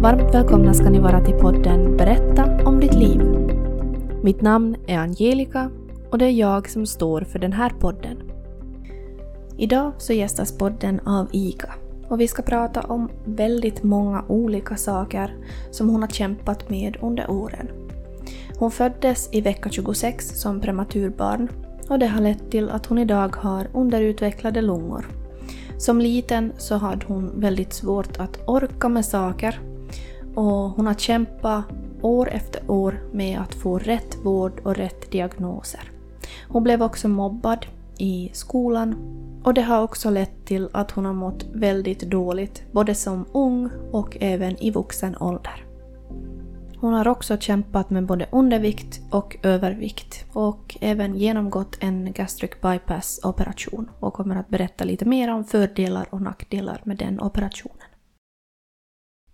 varmt välkomna ska ni vara till podden Berätta om ditt liv. Mitt namn är Angelica och det är jag som står för den här podden. Idag så gästas podden av Ika och vi ska prata om väldigt många olika saker som hon har kämpat med under åren. Hon föddes i vecka 26 som prematurbarn och det har lett till att hon idag har underutvecklade lungor. Som liten så hade hon väldigt svårt att orka med saker och hon har kämpat år efter år med att få rätt vård och rätt diagnoser. Hon blev också mobbad i skolan och det har också lett till att hon har mått väldigt dåligt både som ung och även i vuxen ålder. Hon har också kämpat med både undervikt och övervikt och även genomgått en gastric bypass operation och kommer att berätta lite mer om fördelar och nackdelar med den operationen.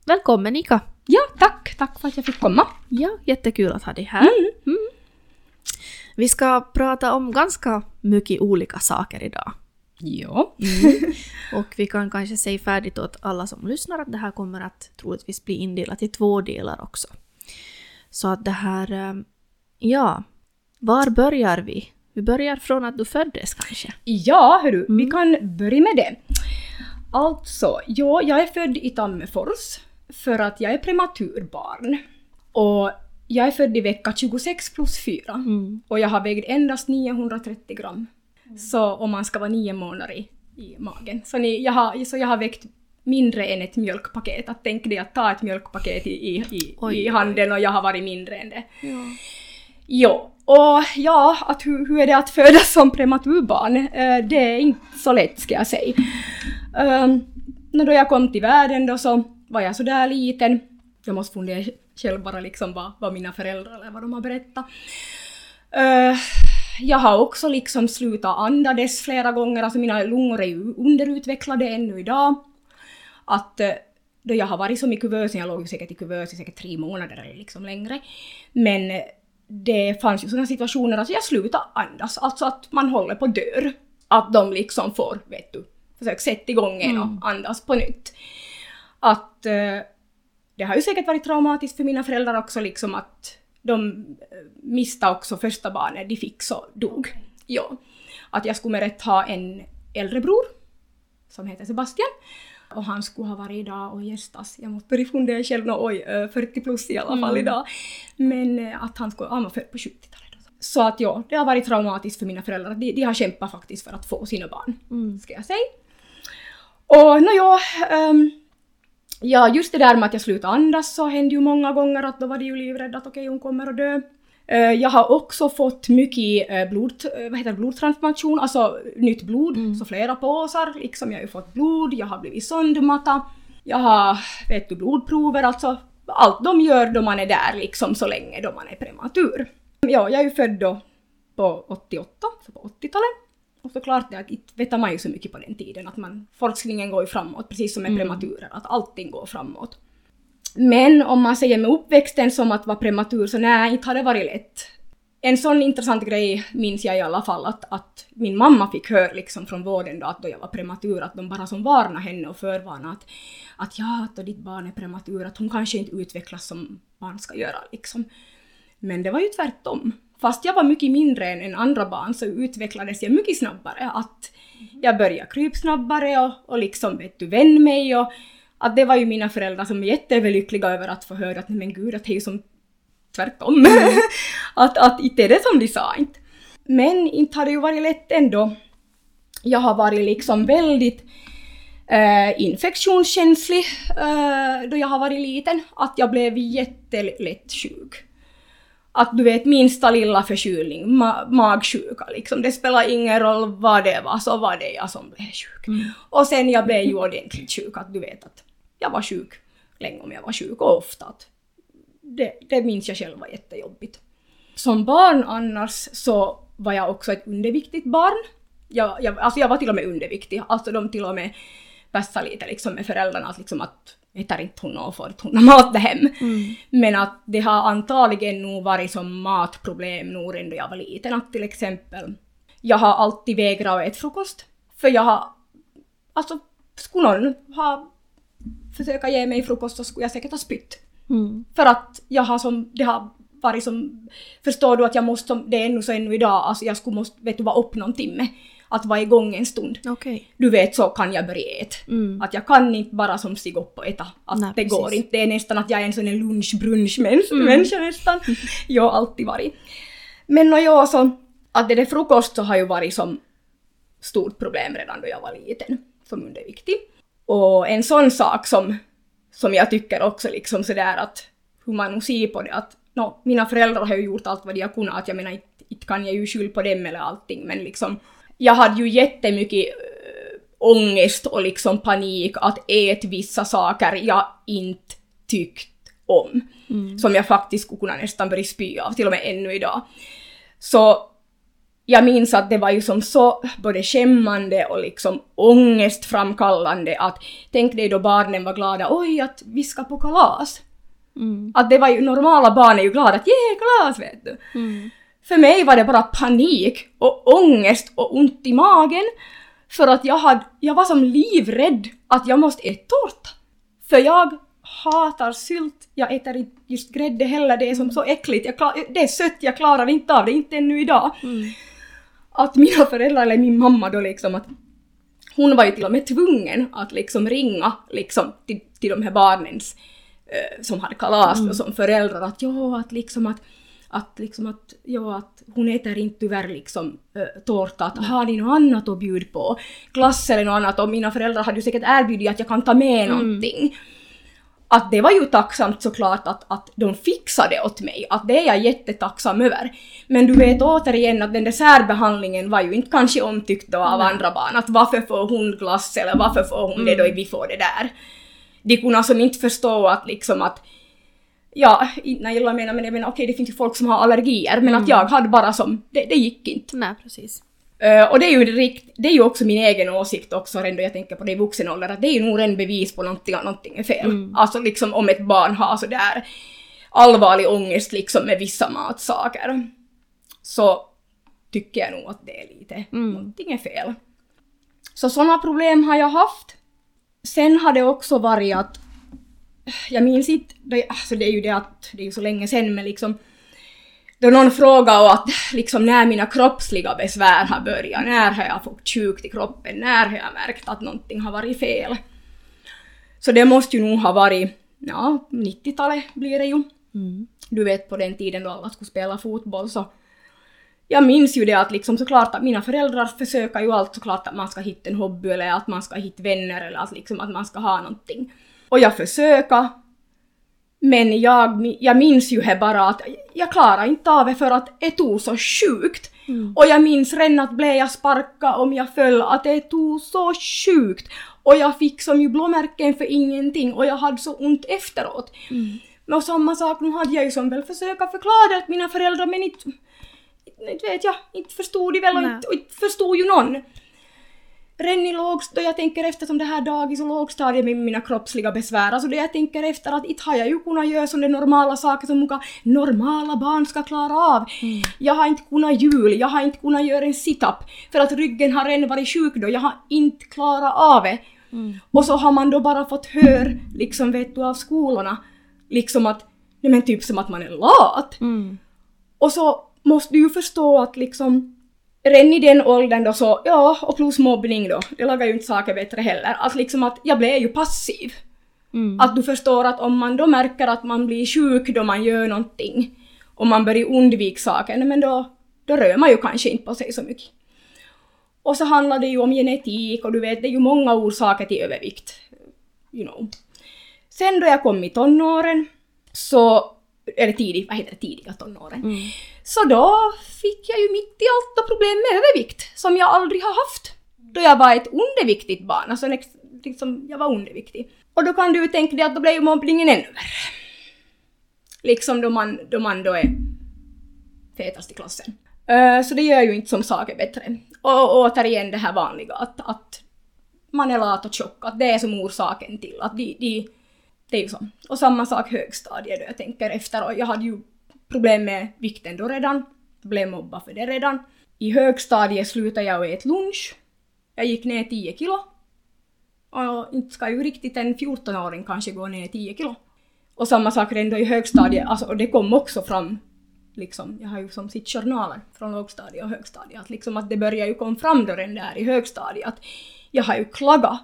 Välkommen Ika! Ja, tack! Tack för att jag fick komma. Ja, jättekul att ha dig här. Mm. Mm. Vi ska prata om ganska mycket olika saker idag. Ja. Mm. Och vi kan kanske säga färdigt åt alla som lyssnar att det här kommer att troligtvis bli indelat i två delar också. Så att det här, eh, ja, var börjar vi? Vi börjar från att du föddes kanske? Ja, hörru, vi Mm. kan börja med det. Alltså, ja, jag är född i Tammerfors för att jag är prematurbarn. Och jag är född i vecka 26 plus 4 Mm. och jag har vägt endast 930 gram. Så om man ska vara nio månader i, i magen. Så, ni, jag har, så jag har vägt mindre än ett mjölkpaket. Att tänk dig att ta ett mjölkpaket i, i, i, Oj, i handen och jag har varit mindre än det. Ja. Jo, och ja, att hur, hur är det att födas som prematurbarn? Eh, det är inte så lätt ska jag säga. Um, när då jag kom till världen då så var jag sådär liten. Jag måste fundera själv bara liksom vad, vad mina föräldrar eller vad de har berättat. Eh, jag har också liksom slutat andades flera gånger, alltså mina lungor är ju underutvecklade ännu idag. Att eh, då jag har varit som i kuvösen, jag låg ju säkert i kuvös i säkert tre månader eller liksom längre. Men eh, det fanns ju sådana situationer att jag slutade andas, alltså att man håller på dör. Att de liksom får, vet du, försök sätta igång en Mm. och andas på nytt. Att eh, det har ju säkert varit traumatiskt för mina föräldrar också liksom att de eh, miste också första barnet de fick så dog. Ja. Att jag skulle med rätt ha en äldre bror som heter Sebastian och han skulle ha varit idag och gästas. Jag måste börja fundera själv, nå, oj, eh, 40 plus i alla fall Mm. idag. Men eh, att han skulle, han var född på 70-talet. då. Så att ja, det har varit traumatiskt för mina föräldrar. De, de har kämpat faktiskt för att få sina barn, Mm. ska jag säga. Och nåja, um, ja just det där med att jag slutade andas så hände ju många gånger att då var de ju livrädda att okej hon kommer att dö. Eh, jag har också fått mycket uh, blod, eh, vad heter det, blodtransfusion, alltså nytt blod, Mm. så flera påsar. Liksom, jag har ju fått blod, jag har blivit sondmattad, jag har vet du, blodprover, alltså allt de gör då man är där liksom så länge då man är prematur. Ja, jag är ju född då på 88, så på 80-talet. Och såklart det att inte vet man ju så mycket på den tiden att man, forskningen går ju framåt precis som med Mm. prematurer, att allting går framåt. Men om man säger med uppväxten som att vara prematur så nej, inte har det varit lätt. En sån intressant grej minns jag i alla fall att, att min mamma fick höra liksom från vården då att då jag var prematur att de bara som varnade henne och förvarnade att, att ja, att då ditt barn är prematur, att hon kanske inte utvecklas som barn ska göra liksom. Men det var ju tvärtom. Fast jag var mycket mindre än, andra barn så utvecklades jag mycket snabbare. Att jag började krypa snabbare och, och liksom vet du, vände mig och att det var ju mina föräldrar som är jätteöverlyckliga över att få höra att men gud att det är ju som tvärtom. att, att inte är det som de sa inte. Men inte har det ju varit lätt ändå. Jag har varit liksom väldigt eh, infektionskänslig eh, då jag har varit liten. Att jag blev jättelätt sjuk. Att du vet minsta lilla förkylning, ma- magsjuka liksom, det spelar ingen roll vad det var, så var det jag som blev sjuk. Mm. Och sen jag blev ju ordentligt sjuk, att du vet att jag var sjuk länge om jag var sjuk och ofta. Att det, det minns jag själv var jättejobbigt. Som barn annars så var jag också ett underviktigt barn. Jag, jag, alltså jag var till och med underviktig, alltså de till och med bästa lite liksom med föräldrarna att liksom att äter inte hon och får inte hon mat hem. Mm. Men att det har antagligen nog varit som matproblem nog redan då jag var liten. Att till exempel, jag har alltid vägrat att äta frukost. För jag har, alltså, skulle någon ha försöka ge mig frukost så skulle jag säkert ha spytt. Mm. För att jag har som, det har varit som, förstår du att jag måste, som- det är ännu så ännu idag, alltså jag skulle måste, vet du, vara upp någon timme. Att vara igång en stund. Okej. Du vet, så kan jag börja äta. Mm. Att jag kan inte bara som stiga upp och äta. Att Nej, det går precis. inte. Det är nästan att jag är en sån lunch-brunch-människa Mm. nästan. Jag har alltid varit. Men och jag så, att det där frukost så har ju varit som stort problem redan då jag var liten. Som underviktig. Och en sån sak som, som jag tycker också liksom sådär att hur man nu ser på det att nå, mina föräldrar har ju gjort allt vad de har kunnat, att jag menar inte, inte kan jag ju skylla på dem eller allting men liksom jag hade ju jättemycket äh, ångest och liksom panik att äta vissa saker jag inte tyckt om. Som jag faktiskt skulle kunna nästan börja spy av, till och med ännu idag. Så jag minns att det var ju som så både skämmande och liksom ångestframkallande att tänk dig då barnen var glada, oj att vi ska på kalas. Mm. Att det var ju, normala barn är ju glada att yeah, kalas vet du. Mm. För mig var det bara panik och ångest och ont i magen. För att jag, hade, jag var som livrädd att jag måste äta tårta. För jag hatar sylt, jag äter inte just grädde heller, det är som så äckligt. Klar, det är sött, jag klarar inte av det, inte ännu idag. Mm. Att mina föräldrar, eller min mamma då liksom att hon var ju till och med tvungen att liksom ringa liksom till, till de här barnens eh, som hade kalas och som föräldrar att ja, att liksom att att liksom att, ja, att hon äter inte tyvärr liksom äh, tårta, att har ni något annat att bjuda på? Glass eller något annat och mina föräldrar hade ju säkert erbjudit att jag kan ta med någonting. Att det var ju tacksamt såklart att, att de fixade åt mig, att det är jag jättetacksam över. Men du vet återigen att den där särbehandlingen var ju inte kanske omtyckt då av andra barn, att varför får hon glass eller varför får hon det då, vi får det där. De kunde alltså inte förstå att liksom att Ja, när jag menar, men jag menar okej det finns ju folk som har allergier, men att jag hade bara som, det, det gick inte. Nej, precis. Eh, och det är ju rikt, det är ju också min egen åsikt också redan då jag tänker på det i vuxen ålder, att det är ju nog en bevis på någonting, att någonting är fel. Alltså liksom om ett barn har sådär allvarlig ångest liksom med vissa matsaker. Så tycker jag nog att det är lite, någonting är fel. Så sådana problem har jag haft. Sen har det också varit att, jag minns inte, det, alltså det är ju det att, det är ju så länge sen men liksom då någon frågade att liksom när mina kroppsliga besvär har börjat, när har jag fått sjukt i kroppen, när har jag märkt att någonting har varit fel. Så det måste ju nog ha varit, ja, 90-talet blir det ju. Mm. Du vet på den tiden då alla skulle spela fotboll så jag minns ju det att liksom såklart att mina föräldrar försöker ju allt såklart att man ska hitta en hobby eller att man ska hitta vänner eller att liksom att man ska ha någonting. Och jag försöker. Men jag, jag minns ju här bara att jag klarar inte av det för att det tog så sjukt. Och jag minns redan att blev jag sparka om jag föll, att det tog så sjukt. Och jag fick som ju blåmärken för ingenting och jag hade så ont efteråt. Men och samma sak, nu hade jag ju som väl försöka förklara det åt mina föräldrar men inte, inte vet jag, inte förstod de väl och inte, och inte förstod ju någon. Redan i lågst, då jag tänker efter som det här dagis och lågstadiet med mina kroppsliga besvär, alltså det jag tänker efter att inte har jag ju kunnat göra sådana normala saker som muka normala barn ska klara av. Jag har inte kunnat jul, jag har inte kunnat göra en sit-up för att ryggen har redan varit sjuk då, jag har inte klarat av det. Och så har man då bara fått höra, liksom vet du, av skolorna, liksom att, nej men typ som att man är lat. Mm. Och så måste du ju förstå att liksom redan i den åldern då så, ja, och plus mobbning då, det lagar ju inte saker bättre heller. Att liksom att jag blev ju passiv. Mm. Att du förstår att om man då märker att man blir sjuk då man gör någonting och man börjar undvika saker, men då, då rör man ju kanske inte på sig så mycket. Och så handlar det ju om genetik och du vet, det är ju många orsaker till övervikt. You know. Sen då jag kom i tonåren, så, eller tidigt, vad heter det, tidiga tonåren, Mm. så då fick jag ju mitt i allt då problem med övervikt som jag aldrig har haft. Då jag var ett underviktigt barn, alltså liksom, jag var underviktig. Och då kan du ju tänka dig att då blev ju mobbningen ännu värre. Liksom då man, då man då är fetast i klassen. Eh, så det gör ju inte som saker bättre. Och, och återigen det här vanliga att, att man är lat och tjock, att det är som orsaken till att de, de det är ju så. Och samma sak högstadiet då jag tänker efter och jag hade ju problem med vikten då redan. Blev mobbad för det redan. I högstadiet slutade jag äta lunch. Jag gick ner 10 kilo. Och inte ska ju riktigt en 14-åring kanske gå ner 10 kilo. Och samma sak ändå i högstadiet, alltså, och det kom också fram liksom, jag har ju som sitt journaler från lågstadiet och högstadiet, att liksom att det börjar ju komma fram då den där i högstadiet, att jag har ju klagat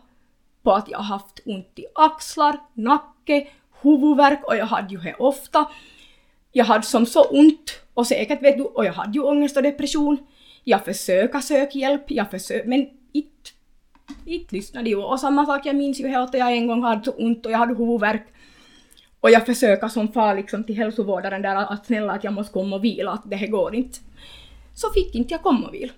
på att jag haft ont i axlar, nacke, huvudvärk och jag hade ju det ofta. Jag hade som så ont och säkert vet du, och jag hade ju ångest och depression. Jag försöker söka hjälp, jag försöker, men inte, inte lyssnade ju. Och samma sak, jag minns ju helt att jag en gång hade så ont och jag hade huvudvärk. Och jag försöker som far liksom till hälsovårdaren där att snälla att jag måste komma och vila, att det här går inte. Så fick inte jag komma och vila.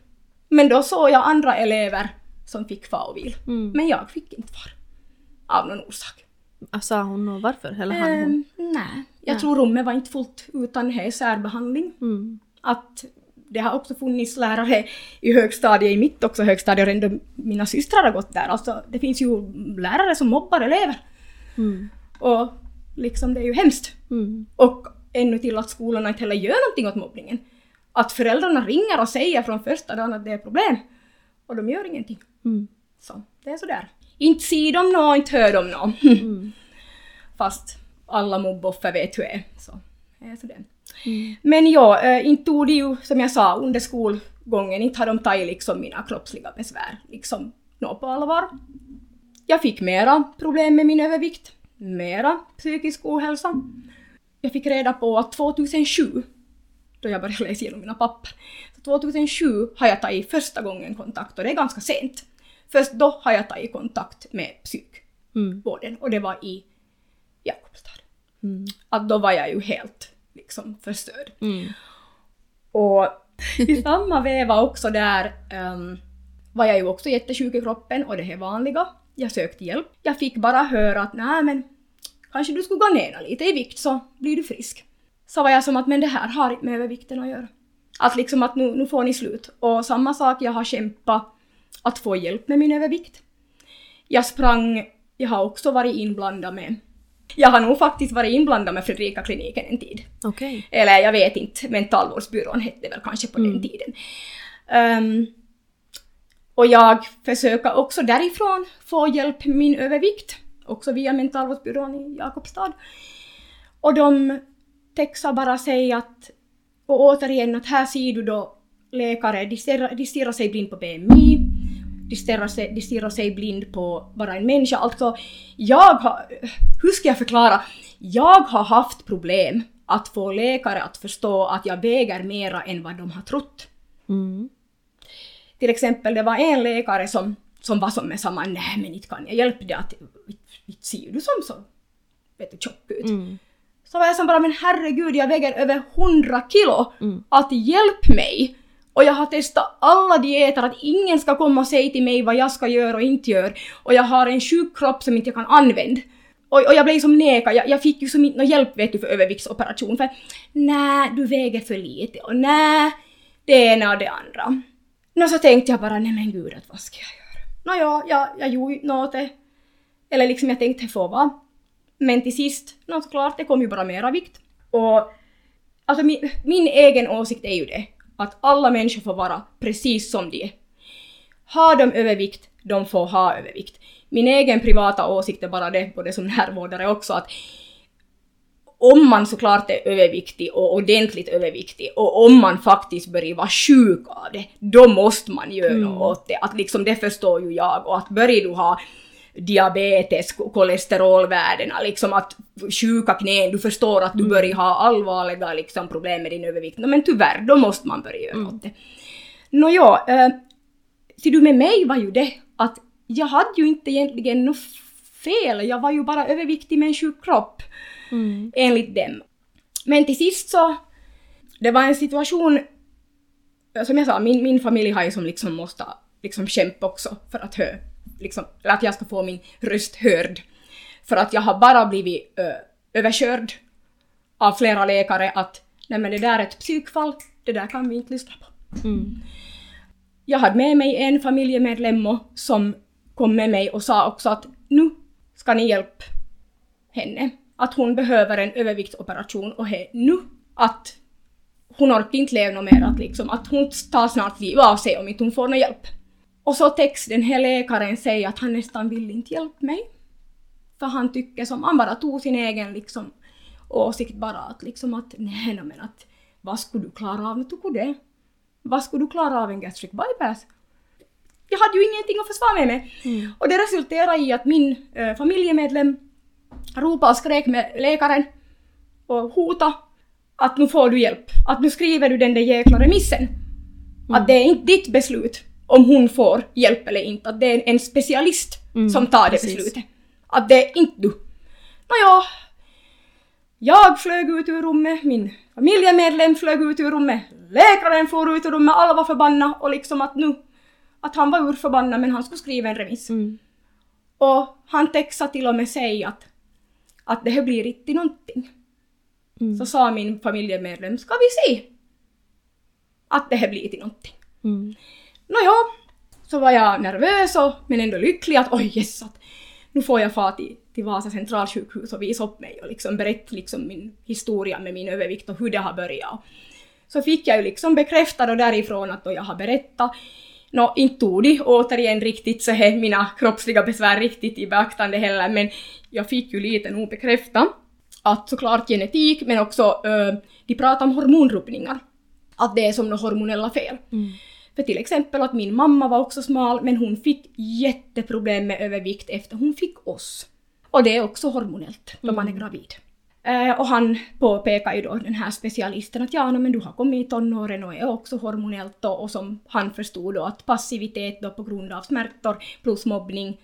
Men då såg jag andra elever som fick fara och vila. Mm. Men jag fick inte fara. Av någon orsak. Sa hon något varför? Eller han hon? Ehm, nej. Jag Nej. tror rummet var inte fullt utan här särbehandling. Mm. Att det har också funnits lärare i högstadiet, i mitt också högstadie, och ändå mina systrar har gått där. Alltså det finns ju lärare som mobbar elever. Mm. Och liksom det är ju hemskt. Mm. Och ännu till att skolorna inte heller gör någonting åt mobbningen. Att föräldrarna ringer och säger från första dagen att det är problem. Och de gör ingenting. Mm. Så det är sådär. Inte ser de nå, inte hör de nå. Mm. Fast alla mobboffer vet hur det är. Så det är sådär. Mm. Men ja, äh, inte tog det ju, som jag sa, under skolgången, inte har de tagit liksom mina kroppsliga besvär liksom nå på allvar. Jag fick mera problem med min övervikt, mera psykisk ohälsa. Jag fick reda på att 2007, då jag började läsa igenom mina papper, 2007 har jag tagit första gången kontakt och det är ganska sent. Först då har jag tagit kontakt med psykvården Mm. och det var i Jakobstad. Mm. Att då var jag ju helt liksom förstörd. Mm. Och i samma veva också där ehm, var jag ju också jättesjuk i kroppen och det här vanliga. Jag sökte hjälp. Jag fick bara höra att nej men kanske du skulle gå ner lite i vikt så blir du frisk. Så var jag som att men det här har inte med övervikten att göra. Att liksom att nu, nu får ni slut. Och samma sak, jag har kämpat att få hjälp med min övervikt. Jag sprang, jag har också varit inblandad med jag har nog faktiskt varit inblandad med Fredrika-kliniken en tid. Okej. Eller jag vet inte, mentalvårdsbyrån hette väl kanske på Mm. den tiden. Ehm, och jag försöker också därifrån få hjälp med min övervikt. Också via mentalvårdsbyrån i Jakobstad. Och de textar bara sig att, och återigen att här ser du då läkare, de stirrar, de stirrar sig blind på BMI, de stirrar sig, de stirrar sig blind på bara en människa. Alltså, jag har, hur ska jag förklara? Jag har haft problem att få läkare att förstå att jag väger mera än vad de har trott. Mm. Till exempel, det var en läkare som, som var som med samma nej men inte kan jag hjälpa dig att inte ser du som så vet du, tjock ut. Mm. Så var jag som bara men herregud jag väger över 100 kilo. Mm. Att hjälp mig! Och jag har testat alla dieter, att ingen ska komma och säga till mig vad jag ska göra och inte göra. Och jag har en sjuk kropp som inte jag kan använda. Och, och jag blev som nekad, jag, jag fick ju som inte någon hjälp vet du för överviktsoperation för nej, du väger för lite och nej, det ena och det andra. Nå så tänkte jag bara nej men gud vad ska jag göra? Nåja, jag, jag gjorde något. Eller liksom jag tänkte få vara. Men till sist, nå såklart, det kom ju bara mera vikt. Och alltså min, min egen åsikt är ju det att alla människor får vara precis som de är. Har de övervikt, de får ha övervikt. Min egen privata åsikt är bara det, både som närvårdare också, att om man såklart är överviktig och ordentligt överviktig och om man faktiskt börjar vara sjuk av det, då måste man göra Mm. något åt det. Att liksom det förstår ju jag och att börjar du ha diabetes, kolesterolvärdena, liksom att sjuka knän, du förstår att du börjar ha allvarliga liksom, problem med din övervikt. No, men tyvärr, då måste man börja göra åt det. Nåja, äh, ser du med mig var ju det att jag hade ju inte egentligen något fel, jag var ju bara överviktig med en sjuk kropp Mm. enligt dem. Men till sist så, det var en situation, som jag sa, min, min familj har ju som liksom måste liksom kämpa också för att hö, liksom, eller att jag ska få min röst hörd. För att jag har bara blivit ö, överkörd av flera läkare att nej men det där är ett psykfall, det där kan vi inte lyssna på. Mm. Jag hade med mig en familjemedlem som kom med mig och sa också att nu ska ni hjälpa henne. Att hon behöver en överviktsoperation och he, nu att hon orkar inte leva något mer, att, liksom, att hon tar snart livet av sig om inte hon får någon hjälp. Och så text den här läkaren säger att han nästan vill inte hjälpa mig. För han tycker som, han bara tog sin egen liksom åsikt bara att liksom att nej men att vad skulle du klara av, tog det. Vad skulle du klara av en gastric bypass? Jag hade ju ingenting att försvara mig med. Mm. Och det resulterade i att min äh, familjemedlem ropade och skrek med läkaren och hotade att nu får du hjälp. Att nu skriver du den där jäkla remissen. Att det är inte ditt beslut om hon får hjälp eller inte. Att det är en specialist Mm, som tar precis. det beslutet. Att det är inte du. Nåja. Jag flög ut ur rummet, min familjemedlem flög ut ur rummet, läkaren for ut ur rummet, alla var förbannade och liksom att nu, att han var urförbannad men han skulle skriva en remiss. Mm. Och han textade till och med sig att, att det här blir inte någonting. Mm. Så sa min familjemedlem, ska vi se? Att det här blir till någonting. Mm. Nåja, så var jag nervös och, men ändå lycklig att oj yes, att nu får jag fara till, till Vasa centralsjukhus och visa upp mig och liksom berätta liksom min historia med min övervikt och hur det har börjat. Så fick jag ju liksom bekräftat och därifrån att då jag har berättat Nå, inte tog de återigen riktigt så här mina kroppsliga besvär riktigt i beaktande heller, men jag fick ju lite nog bekräfta att såklart genetik, men också ö, de pratar om hormonrubbningar. Att det är som några hormonella fel. Mm. För till exempel att min mamma var också smal, men hon fick jätteproblem med övervikt efter hon fick oss. Och det är också hormonellt då man är gravid. Eh, och han påpekar ju då den här specialisten att ja, no, men du har kommit i tonåren och är också hormonellt då, och som han förstod då att passivitet då på grund av smärtor plus mobbning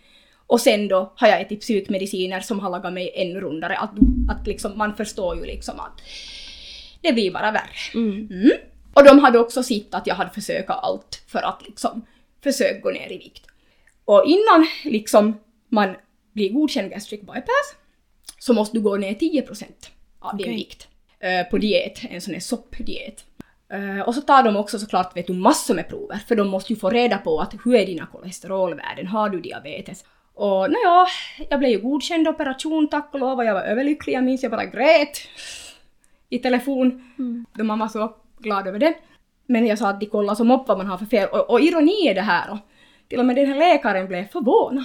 och sen då har jag ätit psykmediciner som har lagat mig ännu rundare. Att, att liksom, man förstår ju liksom att det blir bara värre. Mm. Mm. Och de hade också sett att jag hade försökt allt för att liksom försöka gå ner i vikt. Och innan liksom man blir godkänd gastric bypass så måste du gå ner 10% av din Okej. vikt eh, på diet, en sån här soppdiet. Eh, och så tar de också såklart vet du, massor med prover för de måste ju få reda på att hur är dina kolesterolvärden, har du diabetes? Och nåja, jag blev ju godkänd operation tack och lov och jag var överlycklig, jag minns jag bara grät i telefon då man var så glad över det. Men jag sa att de kollar som upp vad man har för fel. Och, och ironi är det här då. Till och med den här läkaren blev förvånad.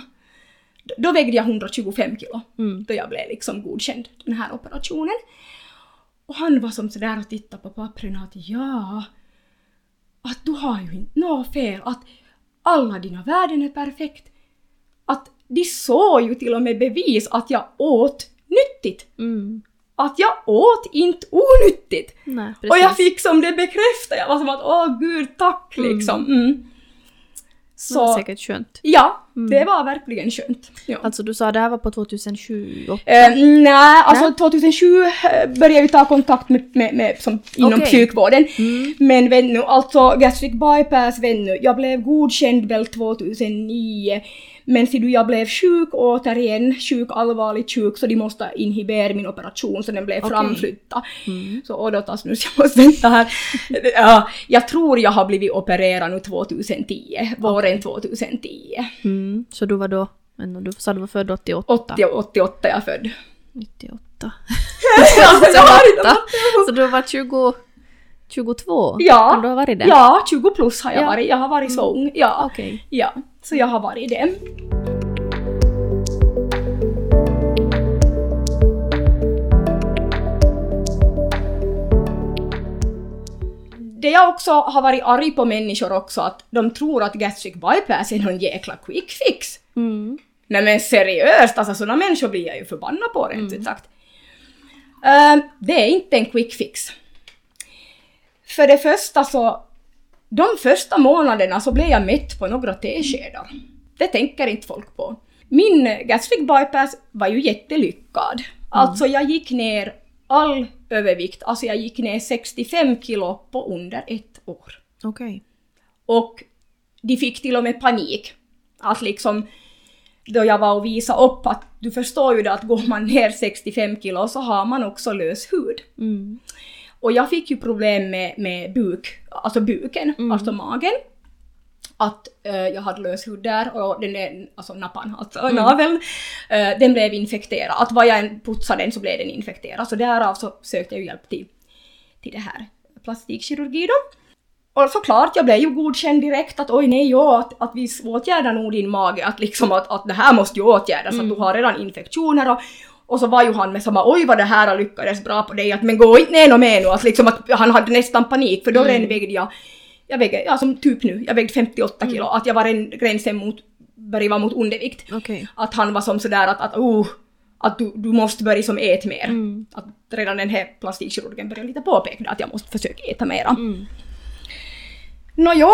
Då vägde jag 125 kilo. Mm. Då jag blev liksom godkänd den här operationen. Och han var som sådär och tittade på pappren att ja, att du har ju inte något fel, att alla dina värden är perfekt. Att de såg ju till och med bevis att jag åt nyttigt. Mm. Att jag åt inte onyttigt. Nej. Och jag fick som det bekräftat, jag var som att åh gud tack Mm. liksom. Mm. Det var Så säkert skönt. ja, Mm. det var verkligen skönt. Ja. Alltså du sa det här var på 2028? Eh, nej, alltså Nej. 2007 eh, började jag ta kontakt med, med, med som, inom Okej. psykvården. Mm. Men vet nu, alltså gastric bypass, vet nu, jag blev godkänd väl 2009. Men ser du, jag blev sjuk återigen, sjuk, allvarligt sjuk, så de måste inhibera min operation så den blev Okej. framflyttad. Mm. Så och då tas nu, jag måste vänta här. Ja, jag tror jag har blivit opererad nu 2010, våren 2010. Mm. Så du var då, du sa du var född 88? 80, 88 är jag född. 98. Ja, jag har inte- Så du var 20, 22? Ja. Kan du varit det? Ja, 20 plus har jag Ja. varit. Jag har varit så ung. Ja. Okej. ja, så jag har varit det. Det jag också har varit arg på människor också, att de tror att gastric bypass är någon jäkla quick fix. Mm. Nej men seriöst, alltså sådana människor blir jag ju förbannad på rent ut sagt. Ehm, det är inte en quick fix. För det första så, de första månaderna så blev jag mätt på några teskedar. Det tänker inte folk på. Min gastric bypass var ju jättelyckad. Alltså jag gick ner all övervikt, alltså jag gick ner 65 kilo på under ett år. Okej. Och de fick till och med panik. Att liksom, då jag var och visade upp att du förstår ju det att går man ner 65 kilo så har man också lös hud. Mm. Och jag fick ju problem med, med buk, alltså buken, Mm. alltså magen. Att eh, jag hade lös hud där och den där, alltså nappan, alltså Mm. naveln, eh, den blev infekterad. Att vad jag än putsade den så blev den infekterad. Så därav så sökte jag hjälp till, till det här plastikkirurgi då. och såklart, jag blev ju godkänd direkt att oj nej, ja, att, att vi åtgärdar nog din mage, att liksom att, att det här måste ju åtgärdas, Mm. att du har redan infektioner och, och så var ju han med samma oj vad det här har lyckades bra på dig, att men gå inte ner något mer nu, att liksom att han hade nästan panik för då Mm. vägde jag, jag vägde, ja som typ nu, jag vägde 58 Mm. kilo, att jag var redan gränsen mot, började vara mot undervikt. Okej. Att han var som sådär att, att oh, att du, du måste börja som ät mer. Mm. Att redan den här plastikkirurgen började lite påpeka att jag måste försöka äta mera. Mm. Nåja,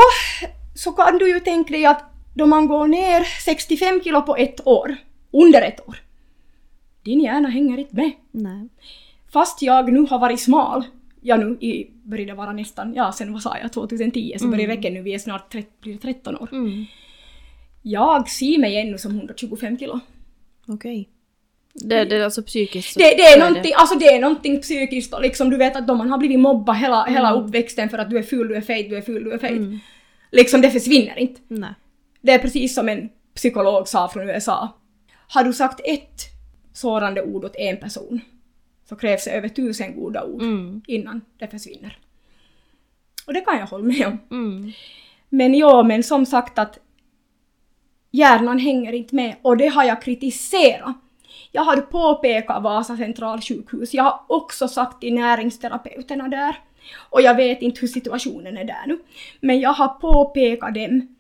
så kan du ju tänka dig att då man går ner 65 kilo på ett år, under ett år, din hjärna hänger inte med. Nej. Fast jag nu har varit smal, ja nu i, började vara nästan, ja sen vad sa jag, 2010, så börjar det räcka nu, vi är snart 30, blir det 13 år. Mm. Jag ser mig ännu som 125 kilo. Okej. Det, det är alltså psykiskt? Det, det, är någonting, alltså det är någonting psykiskt och liksom du vet att då man har blivit mobbad hela, hela uppväxten för att du är ful, du är fet, du är ful, du är fet. Mm. Liksom det försvinner inte. Nej. Det är precis som en psykolog sa från USA. Har du sagt ett sårande ord åt en person så krävs det över tusen goda ord Mm. innan det försvinner. Och det kan jag hålla med om. Mm. Men ja, men som sagt att hjärnan hänger inte med och det har jag kritiserat. Jag har påpekat Vasa centralsjukhus. Jag har också sagt till näringsterapeuterna där. Och jag vet inte hur situationen är där nu. Men jag har påpekat dem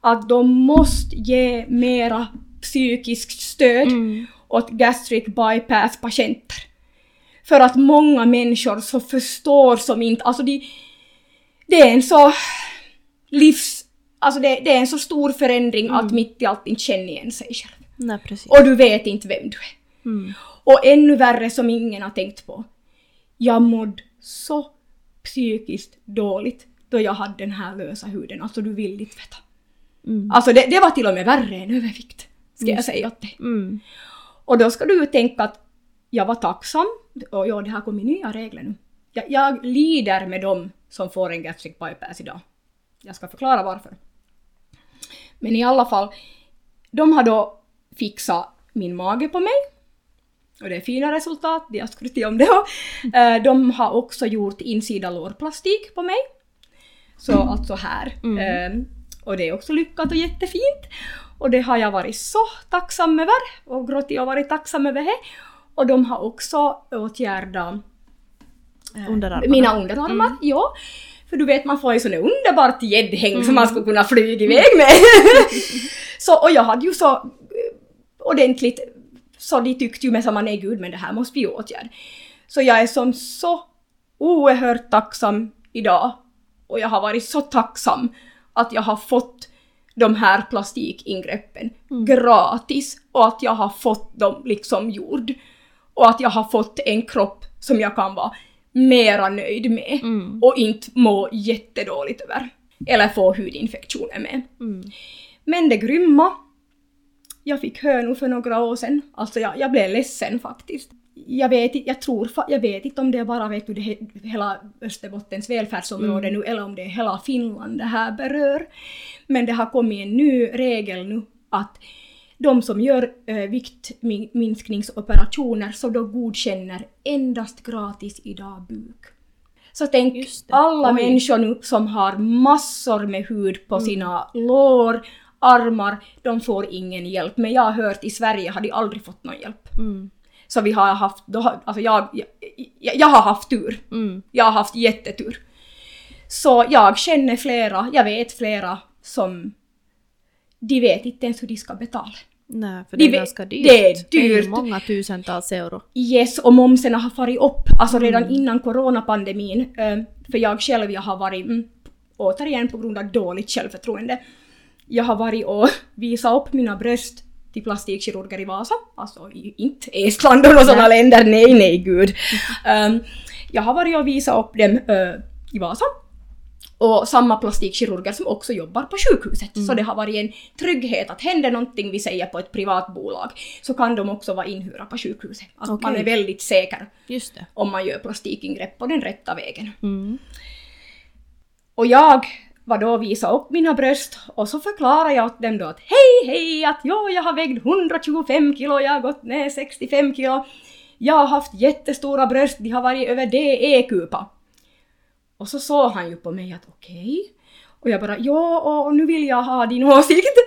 att de måste ge mera psykiskt stöd Mm. Åt gastric bypass patienter. För att många människor så förstår som inte, alltså de, det är en så livs... Alltså det, det är en så stor förändring att mitt i allt inte känner igen sig själv. Nej, precis. Och du vet inte vem du är. Mm. Och ännu värre som ingen har tänkt på. Jag mådde så psykiskt dåligt då jag hade den här lösa huden. Alltså du vill inte veta. Mm. Alltså det, det var till och med värre än övervikt. Ska jag säga åt dig. Mm. Och då ska du ju tänka att jag var tacksam. Och ja, det här kommer nya regler nu. Jag, jag lider med dem som får en gastric bypass idag. Jag ska förklara varför. Men i alla fall, de har då fixat min mage på mig. Och det är fina resultat, jag skryter om det. Eh, De har också gjort insida lårplastik på mig. Så alltså här. Mm. Eh, Och det är också lyckat och jättefint. Och det har jag varit så tacksam över. Och Grotti har varit tacksam över det. Och de har också åtgärdat eh, Underarmarna. mina underarmar. Ja. För du vet man får ju sån underbart gäddhäng som man skulle kunna flyga iväg med. så, och jag hade ju så eh, ordentligt, så de tyckte ju med samma nej gud men det här måste vi ju åtgärda. Så jag är som så oerhört tacksam idag. Och jag har varit så tacksam att jag har fått de här plastikingreppen gratis och att jag har fått dem liksom gjord. Och att jag har fått en kropp som jag kan vara mera nöjd med Mm. och inte må jättedåligt över. Eller få hudinfektioner med. Mm. Men det grymma, jag fick hönor för några år sedan. Alltså jag, jag blev ledsen faktiskt. Jag vet, jag tror, jag vet inte om det är bara vet du, det, he- hela Österbottens välfärdsområde nu eller om det är hela Finland det här berör. Men det har kommit en ny regel nu att de som gör äh, viktminskningsoperationer så då godkänner endast gratis idag buk. Så tänk alla Oj. människor nu som har massor med hud på sina lår, armar, de får ingen hjälp. Men jag har hört i Sverige har de aldrig fått någon hjälp. Mm. Så vi har haft, då har, alltså jag, jag, jag, har haft tur. Mm. Jag har haft jättetur. Så jag känner flera, jag vet flera som de vet inte ens hur de ska betala. Nej, för De det är vet- ganska dyrt. det är Det är dyrt. många tusentals euro. Yes, och momsen har farit upp, alltså redan innan coronapandemin. eh, För jag själv, jag har varit, mm, återigen på grund av dåligt självförtroende, jag har varit och visat upp mina bröst till plastikkirurger i Vasa, alltså inte Estland och sådana länder, nej nej gud. Um, jag har varit och visat upp dem eh, i Vasa. Och samma plastikkirurger som också jobbar på sjukhuset. Så det har varit en trygghet att händer någonting vi säger på ett privat bolag så kan de också vara inhyrda på sjukhuset. Att man Okej. är väldigt säker om man gör plastikingrepp på den rätta vägen. Mm. Och jag vadå, visa upp mina bröst och så förklarade jag åt dem då att hej hej att ja, jag har vägt 125 kilo, jag har gått ner 65 kilo. Jag har haft jättestora bröst, de har varit över DE-kupa. Och så såg han ju på mig att okej. Och jag bara ja, och nu vill jag ha din åsikt.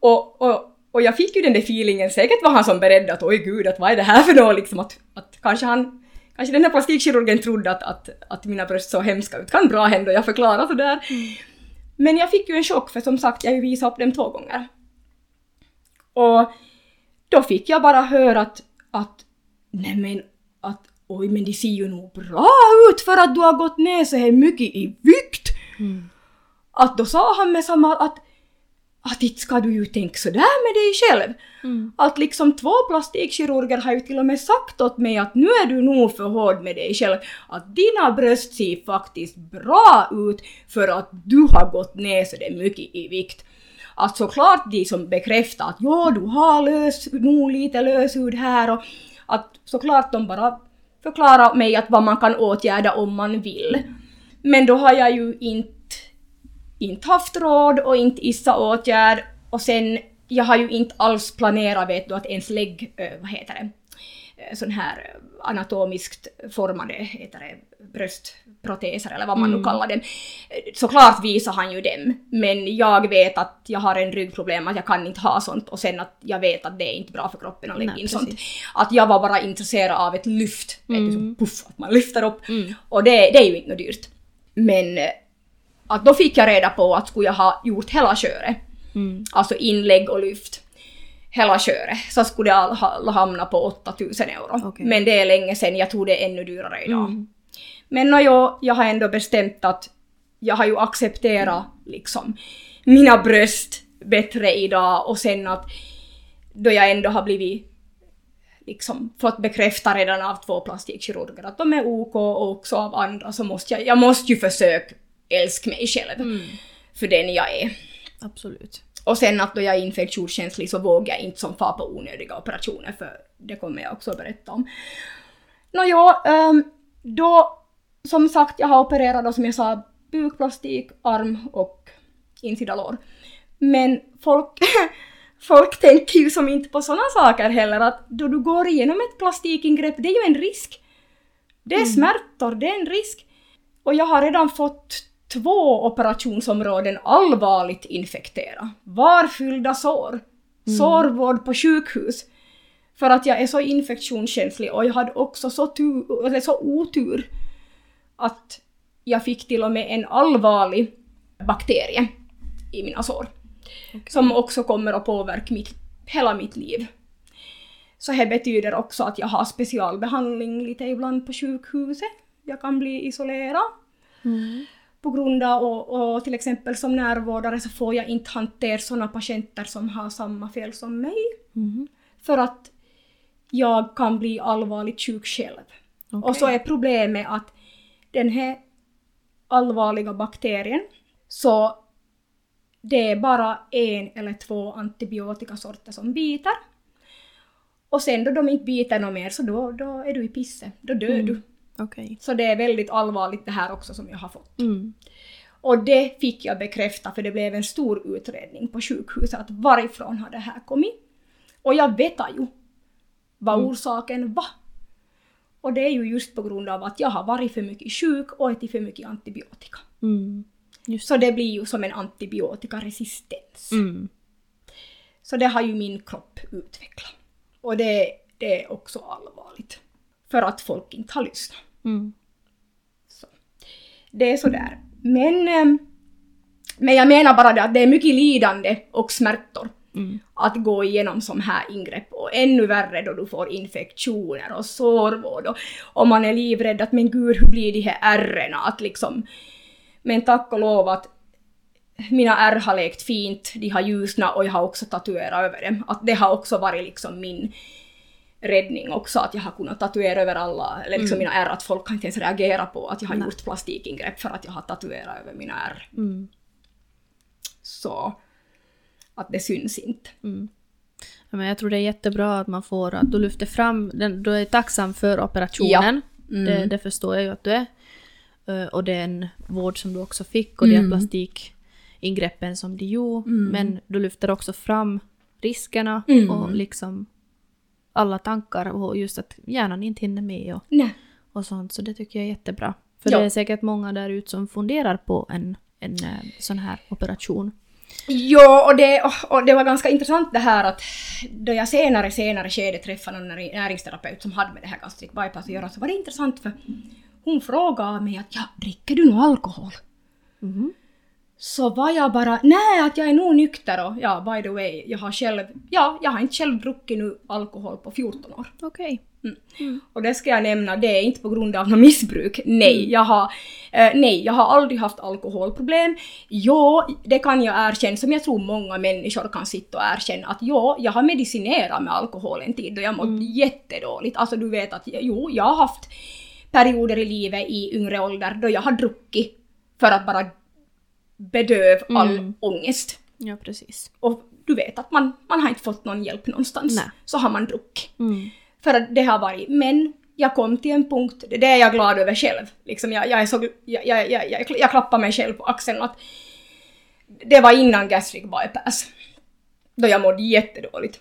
Och, och, och jag fick ju den där feelingen, säkert var han som beredd att oj gud, att vad är det här för något liksom att, att kanske han Kanske den här plastikkirurgen trodde att, att, att mina bröst såg hemska ut. Kan bra hända, jag förklarar sådär. Men jag fick ju en chock för som sagt, jag visat upp dem två gånger. Och då fick jag bara höra att, att nej men att oj men de ser ju nog bra ut för att du har gått ner så här mycket i vikt. Mm. Att då sa han med samma att att inte ska du ju tänka sådär med dig själv. Mm. Att liksom två plastikkirurger har ju till och med sagt åt mig att nu är du nog för hård med dig själv. Att dina bröst ser faktiskt bra ut för att du har gått ner så det mycket i vikt. Att såklart de som bekräftar att ja, du har lös, nog lite löshud här och att såklart de bara förklarar mig att vad man kan åtgärda om man vill. Men då har jag ju inte inte haft råd och inte issa åtgärd och sen jag har ju inte alls planerat vet du att ens lägg, äh, vad heter det, äh, sån här anatomiskt formade heter det, bröstproteser eller vad man mm. nu kallar dem. Såklart visar han ju dem, men jag vet att jag har en ryggproblem, att jag kan inte ha sånt och sen att jag vet att det är inte bra för kroppen att lägga in sånt. Att jag var bara intresserad av ett lyft, mm. vet du, mm. puff, att man lyfter upp. Mm. Och det, det är ju inte något dyrt. Men att då fick jag reda på att skulle jag ha gjort hela köret, mm. alltså inlägg och lyft, hela köret, så skulle jag ha, hamna på 8000 euro. Okay. Men det är länge sedan, jag tror det är ännu dyrare idag. Mm. Men jag, jag har ändå bestämt att jag har ju accepterat liksom mina bröst bättre idag och sen att då jag ändå har blivit liksom fått bekräfta redan av två plastikkirurger att de är OK och också av andra så måste jag, jag måste ju försöka älska mig själv mm. för den jag är. Absolut. Och sen att då jag är infektionskänslig så vågar jag inte som far på onödiga operationer för det kommer jag också att berätta om. Nåja, um, då som sagt jag har opererat då som jag sa bukplastik, arm och insida lår. Men folk, folk tänker ju som inte på sådana saker heller att då du går igenom ett plastikingrepp, det är ju en risk. Det är mm. smärtor, det är en risk. Och jag har redan fått två operationsområden allvarligt infektera. Varfyllda sår. Mm. Sårvård på sjukhus. För att jag är så infektionskänslig och jag hade också så, tur, eller så otur att jag fick till och med en allvarlig bakterie i mina sår. Okay. Som också kommer att påverka mitt, hela mitt liv. Så det betyder också att jag har specialbehandling lite ibland på sjukhuset. Jag kan bli isolerad. Mm på grund av, och, och till exempel som närvårdare så får jag inte hantera sådana patienter som har samma fel som mig. Mm. För att jag kan bli allvarligt sjuk själv. Okay. Och så är problemet att den här allvarliga bakterien, så det är bara en eller två antibiotikasorter som biter. Och sen då de inte biter något mer så då, då är du i pisse, då dör mm. du. Okay. Så det är väldigt allvarligt det här också som jag har fått. Mm. Och det fick jag bekräfta för det blev en stor utredning på sjukhuset att varifrån har det här kommit. Och jag vet ju vad mm. orsaken var. Och det är ju just på grund av att jag har varit för mycket sjuk och ätit för mycket antibiotika. Mm. Så det blir ju som en antibiotikaresistens. Mm. Så det har ju min kropp utvecklat. Och det, det är också allvarligt. För att folk inte har lyssnat. Mm. Så. Det är sådär. Men, ehm, men jag menar bara det att det är mycket lidande och smärtor mm. att gå igenom som här ingrepp och ännu värre då du får infektioner och sårvård och, och man är livrädd att men gud hur blir de här ärren att liksom men tack och lov att mina ärr har lekt fint, de har ljusnat och jag har också tatuerat över dem. Att det har också varit liksom min räddning också, att jag har kunnat tatuera över alla, eller liksom mm. mina ärr, att folk kan inte ens reagera på att jag har Nej. gjort plastikingrepp för att jag har tatuerat över mina ärr. Mm. Så att det syns inte. Mm. Ja, men jag tror det är jättebra att man får, att du lyfter fram, den, du är tacksam för operationen. Ja. Mm. Det, det, förstår jag ju att du är. Uh, och den vård som du också fick och mm. de plastikingreppen som du gjorde. Mm. Men du lyfter också fram riskerna mm. och liksom alla tankar och just att hjärnan inte hinner med och, och sånt. Så det tycker jag är jättebra. För Ja. det är säkert många där ute som funderar på en, en eh, sån här operation. Ja, och det, och det var ganska intressant det här att då jag senare, senare skede träffade någon näri- näringsterapeut som hade med det här gastric bypass att göra så var det intressant för hon frågade mig att ja, dricker du nog alkohol? Mhm. Så var jag bara, nej att jag är nog nykter och ja, by the way, jag har själv, ja, jag har inte själv druckit nu alkohol på 14 år. Okej. Och det ska jag nämna, det är inte på grund av något missbruk. Nej, jag har, eh, nej, jag har aldrig haft alkoholproblem. Jo, det kan jag erkänna, som jag tror många människor kan sitta och erkänna, att jo, jag har medicinerat med alkohol en tid och jag mått jättedåligt. Alltså du vet att jo, jag har haft perioder i livet i yngre ålder då jag har druckit för att bara bedöva all Mm. ångest. Ja, precis. Och du vet att man, man har inte fått någon hjälp någonstans. Nej. Så har man druckit. Mm. För att det har varit, men jag kom till en punkt, det är jag glad över själv. Liksom jag, jag, är så, jag, jag, jag, jag, jag klappar mig själv på axeln att det var innan gastric bypass. Då jag mådde jättedåligt.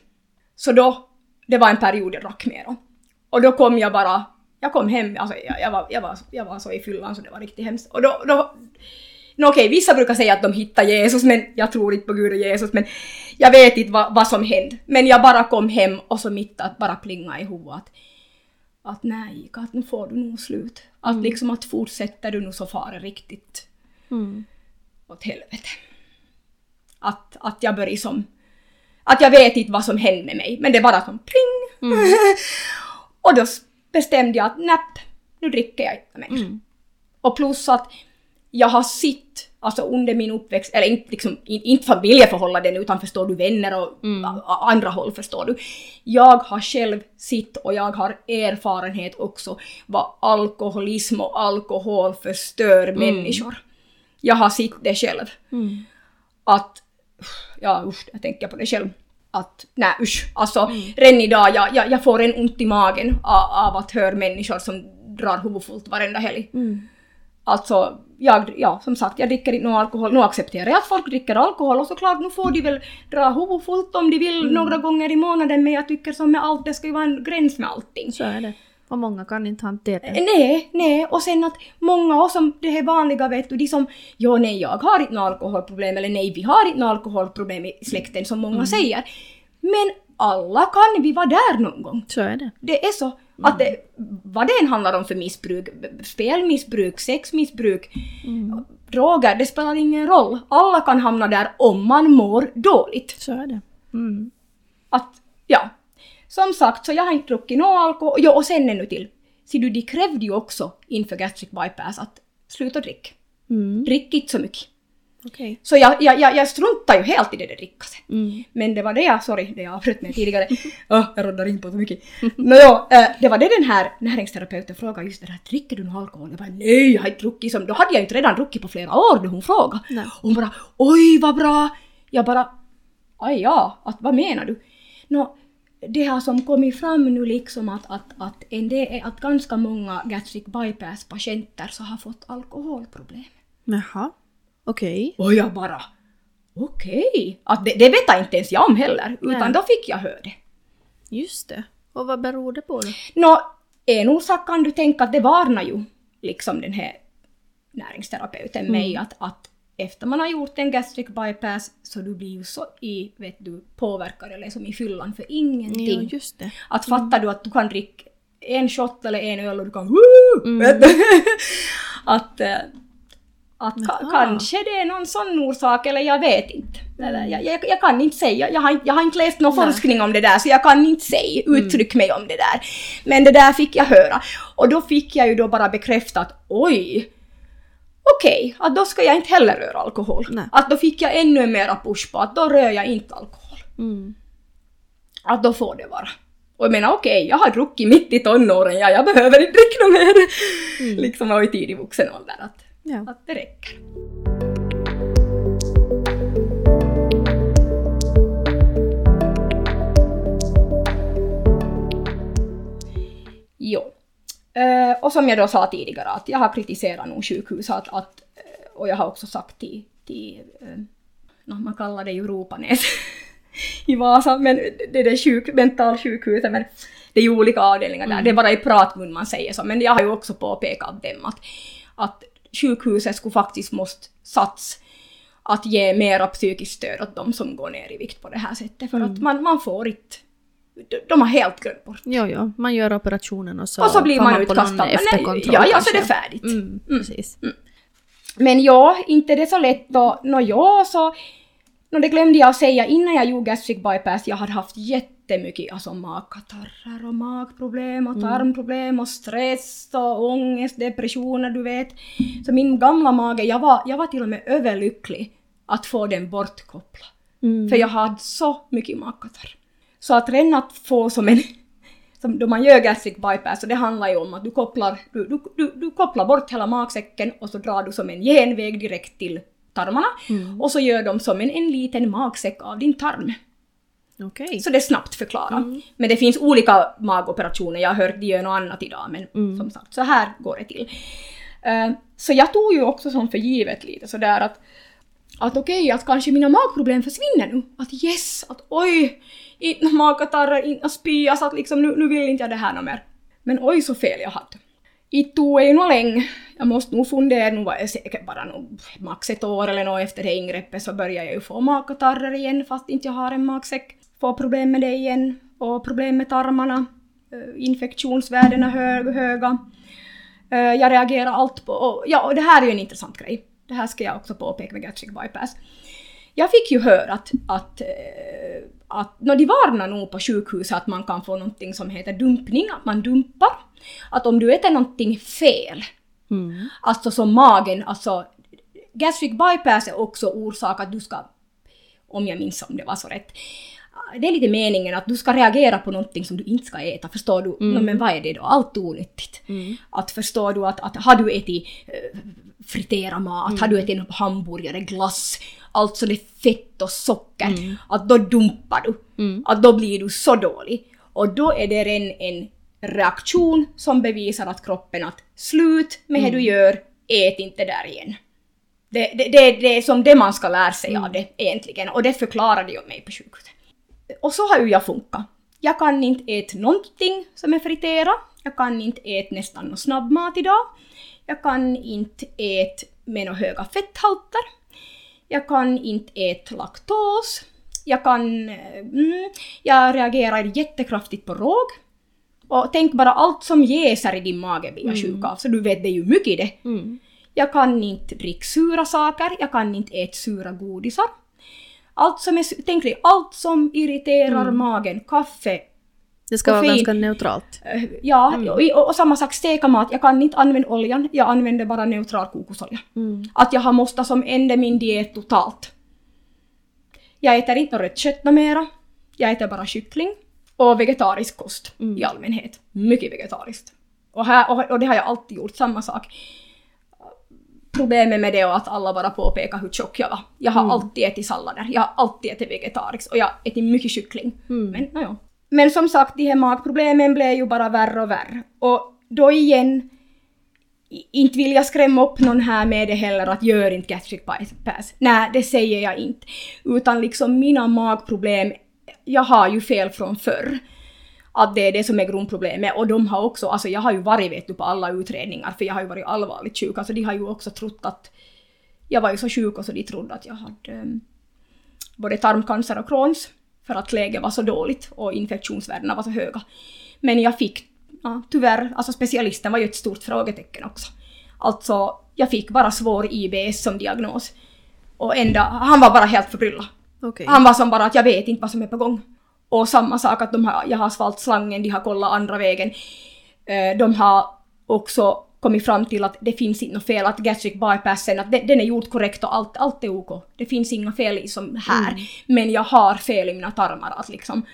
Så då, det var en period jag drack mer. Och då kom jag bara, jag kom hem, alltså jag, jag, var, jag, var, jag var så i fyllan så det var riktigt hemskt. Och då, då Nå okej, vissa brukar säga att de hittar Jesus, men jag tror inte på Gud och Jesus, men jag vet inte vad, vad som hände. Men jag bara kom hem och så mitt att bara plinga i huvudet att, att nej, att nu får du nog slut. Att liksom att fortsätter du nu så far det riktigt Mm. åt helvete. Att, att jag börjar som... Att jag vet inte vad som hände med mig, men det bara som pling! och då bestämde jag att näpp, nu dricker jag inte mer. Mm. Och plus att jag har sett, alltså under min uppväxt, eller inte, liksom, in, inte familjeförhållanden utan förstår du vänner och a, andra håll förstår du. Jag har själv sett och jag har erfarenhet också vad alkoholism och alkohol förstör människor. Jag har sett det själv. Mm. Att, ja usch, jag tänker på det själv. Att, nej usch, alltså redan idag, jag, jag, jag får en ont i magen av, av att höra människor som drar huvudfullt varenda helg. Mm. Alltså, jag, ja som sagt, jag dricker inte någon alkohol. Nu accepterar jag att folk dricker alkohol och såklart nu får de väl dra huvudfullt om de vill några gånger i månaden men jag tycker som med allt, det ska ju vara en gräns med allting. Så är det. Och många kan inte hantera det. Nej, nej, och sen att många och som det här vanliga vet du, de som ja nej jag har inte något alkoholproblem eller nej vi har inte något alkoholproblem i släkten som många säger. Men alla kan vi vara där någon gång. Så är det. Det är så att det, vad det än handlar om för missbruk, spelmissbruk, sexmissbruk, droger, det spelar ingen roll. Alla kan hamna där om man mår dåligt. Så är det. Mm. Att, ja. Som sagt, så jag har inte druckit någon alkohol. Jo, och sen ännu till. Ser du, de krävde ju också inför gastric bypass att sluta dricka. Mm. Drick inte så mycket. Okej. Så jag, jag, jag, jag struntar ju helt i det där drickandet. Mm. Men det var det jag, sorry, det jag avbröt mig tidigare. oh, jag roddar in på så mycket. Nåja, eh, det var det den här näringsterapeuten frågade just det där, dricker du någon alkohol? Jag bara nej, jag har inte druckit som, då hade jag inte redan druckit på flera år då hon frågade. Nej. Och hon bara oj vad bra! Jag bara aj ja, att, vad menar du? Nå, det har som kommit fram nu liksom att, att, att, en del, att ganska många gastric bypass patienter så har fått alkoholproblem. Jaha. Okej. Och jag bara okej. Att det, det vet inte ens jag om heller, utan Nej. då fick jag höra det. Just det. Och vad beror det på då? Nå, en orsak kan du tänka att det varnar ju liksom den här näringsterapeuten mig att, att efter man har gjort en gastric bypass så du blir ju så i, vet du, påverkad eller som i fyllan för ingenting. Ja, just det. Att fattar du att du kan dricka en shot eller en öl och du kan du? att eh, att Jaha. kanske det är någon sån orsak eller jag vet inte. Eller, jag, jag, jag kan inte säga, jag har, inte- jag har inte läst någon Nej. forskning om det där så jag kan inte säga, uttrycka mig om det där. Men det där fick jag höra. Och då fick jag ju då bara bekräftat, oj, okej, att då ska jag inte heller röra alkohol. Nej. Att då fick jag ännu mera push på att då rör jag inte alkohol. Mm. Att då får det vara. Och jag menar okej, jag har druckit mitt i tonåren, ja, jag behöver inte dricka mer. Liksom och i tidig vuxen ålder. Att, Ja. att det räcker. Jo. Eh, och som jag då sa tidigare, att jag har kritiserat nog sjukhus att, att, och jag har också sagt till, till eh, man kallar det ju Ropanäs i Vasa, men det är sjuk, mentalsjukhuset, men det är ju olika avdelningar där, det är bara i pratmun man säger så, men jag har ju också påpekat dem att, att sjukhuset skulle faktiskt måste sats att ge mera psykiskt stöd åt de som går ner i vikt på det här sättet. För Mm. att man, man får inte... de- De har helt glömt bort. Jo, jo, man gör operationen och så, och så blir man på utkastad. nej, Ja, ja, så är det färdigt. Mm, precis. Men ja, inte det så lätt då. Nå ja, så... Nå det glömde jag säga innan jag gjorde gastric bypass. Jag hade haft jättemycket alltså magkatarrer och magproblem och tarmproblem och stress och ångest, depressioner, du vet. Så min gamla mage, jag var, jag var till och med överlycklig att få den bortkopplad. Mm. För jag hade så mycket magkatarr. Så att redan att få som en... Som då man gör gastric bypass, så det handlar ju om att du kopplar, du, du, du, du kopplar bort hela magsäcken och så drar du som en genväg direkt till tarmarna. Och så gör de som en, en liten magsäck av din tarm. Okej. Så det är snabbt förklarat. Men det finns olika magoperationer, jag har hört de gör något annat idag, men som sagt, så här går det till. Eh, så jag tog ju också som för givet lite sådär att, att okej, att kanske mina magproblem försvinner nu. Att yes, att oj, inte magkatarrer, inte så att liksom nu, nu vill inte jag det här något mer. Men oj så fel jag hade. Inte tog ju nog länge. Jag måste nog fundera, nu var jag säkert bara nog max ett år eller något efter det ingreppet så började jag ju få magkatarrer igen fast inte jag har en magsäck. Få problem med det igen och problem med tarmarna. Eh, Infektionsvärdena hög, höga. Eh, Jag reagerar allt på... Och, ja, och det här är ju en intressant grej. Det här ska jag också påpeka med gastric bypass. Jag fick ju höra att, att, eh, att no, de varnar nog på sjukhuset att man kan få någonting som heter dumpning, att man dumpar. Att om du äter någonting fel, Mm. alltså som magen, alltså gastric bypass är också orsak att du ska, om jag minns om det var så rätt, det är lite meningen att du ska reagera på någonting som du inte ska äta, förstår du? No, men vad är det då? Allt onyttigt. Att förstår du att, att har du ätit uh, friterad mat, har du ätit en hamburgare, glass, allt det är fett och socker, att då dumpar du. Att då blir du så dålig. Och då är det en, en reaktion som bevisar att kroppen att slut med det du gör, ät inte där igen. Det, det, det, det är som det man ska lära sig av det egentligen och det förklarade ju mig på sjukhuset. Och så har ju jag funkat. Jag kan inte äta någonting som är friterat. Jag kan inte äta nästan någon snabbmat idag. Jag kan inte äta med några höga fetthalter. Jag kan inte äta laktos. Jag kan... Mm, jag reagerar jättekraftigt på råg. Och tänk bara allt som jäser i din mage blir jag sjuk av, så du vet det är ju mycket det. Mm. Jag kan inte dricka sura saker, jag kan inte äta sura godisar. Allt som är, tänk dig, allt som irriterar magen, kaffe, Det ska vara Koffein. ganska neutralt. eh, ja, och, och, och samma sak steka mat, jag kan inte använda oljan, jag använder bara neutral kokosolja. Att jag har måste som ändra min diet totalt. Jag äter inte något rött kött mera, jag äter bara kyckling och vegetarisk kost i allmänhet. Mycket vegetariskt. Och, här, och, och det har jag alltid gjort, samma sak. Problemet med det är att alla bara påpekar hur tjock jag var. Jag har alltid ätit sallader, jag har alltid ätit vegetariskt och jag har ätit mycket kyckling. Men, no, Men som sagt, de här magproblemen blev ju bara värre och värre. Och då igen, inte vill jag skrämma upp någon här med det heller att gör inte gastric bypass. Nej, det säger jag inte. Utan liksom mina magproblem, jag har ju fel från förr. Att det är det som är grundproblemet. Och de har också, alltså jag har ju varit vet du på alla utredningar för jag har ju varit allvarligt sjuk. Alltså de har ju också trott att jag var ju så sjuk och så de trodde att jag hade um, både tarmcancer och Crohns för att läget var så dåligt och infektionsvärdena var så höga. Men jag fick, ja, tyvärr, alltså specialisten var ju ett stort frågetecken också. Alltså, jag fick bara svår IBS som diagnos. Och ända, han var bara helt förbryllad. Okej. Han var som bara att jag vet inte vad som är på gång. Och samma sak att de har, jag har svalt slangen, de har kollat andra vägen. Eh, De har också kommit fram till att det finns inte något fel, att gastric bypassen, att de- den är gjord korrekt och allt, allt är OK. Det finns inga fel i som här. Men jag har fel i mina tarmar. Att liksom,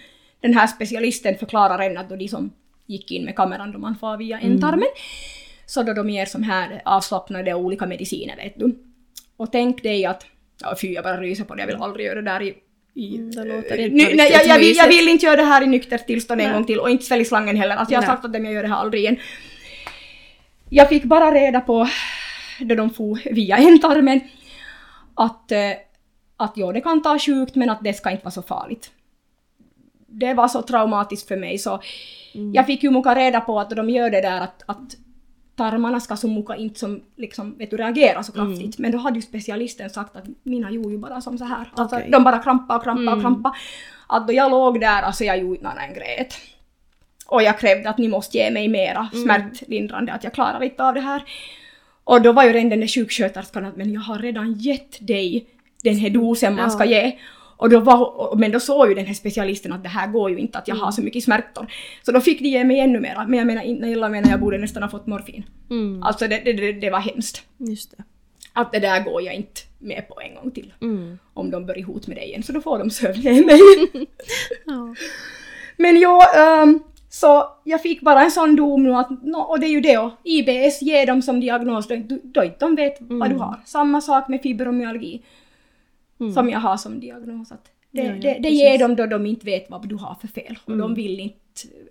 den här specialisten förklarar en att då de som gick in med kameran då man får via ändtarmen, så då de ger som här avslappnade olika mediciner vet du. Och tänk dig att, ja fy jag bara ryser på det, jag vill aldrig göra det där i i, Mm, det låter eh, inte riktigt nej, jag, jag, vill, jag vill inte göra det här i nyktert tillstånd en Nej. gång till och inte svälja slangen heller. Alltså jag har sagt att dem jag gör det här aldrig igen. Jag fick bara reda på, då de for via ändtarmen, att, eh, att ja, det kan ta sjukt men att det ska inte vara så farligt. Det var så traumatiskt för mig så jag fick ju muka reda på att de gör det där att, att tarmarna ska så muka inte som liksom, vet du, reagera så kraftigt. Men då hade ju specialisten sagt att mina gjorde ju bara som så här. Alltså, Okej. De bara krampa och krampa och Mm. krampa. Att då jag låg där, alltså jag gjorde inte en grät. Och jag krävde att ni måste ge mig mera smärtlindrande, att jag klarar inte av det här. Och då var ju redan den där sjuksköterskan att men jag har redan gett dig den här dosen man ska ge. Och då var, men då såg ju den här specialisten att det här går ju inte, att jag har så mycket smärtor. Så då fick de ge mig ännu mera. Men jag menar, inte jag menar jag borde nästan ha fått morfin. Mm. Alltså det, det, det, var hemskt. Just det. Att det där går jag inte med på en gång till. Mm. Om de börjar hot med dig igen, så då får de sövja mig. Ja. Men ja, ehm, så jag fick bara en sån dom nu att, nå, och det är ju det och IBS ger dem som diagnos då, då inte de vet vad du har. Samma sak med fibromyalgi som jag har som diagnos. Att det, Ja, ja, det, det ger dem då de inte vet vad du har för fel. Och de vill inte,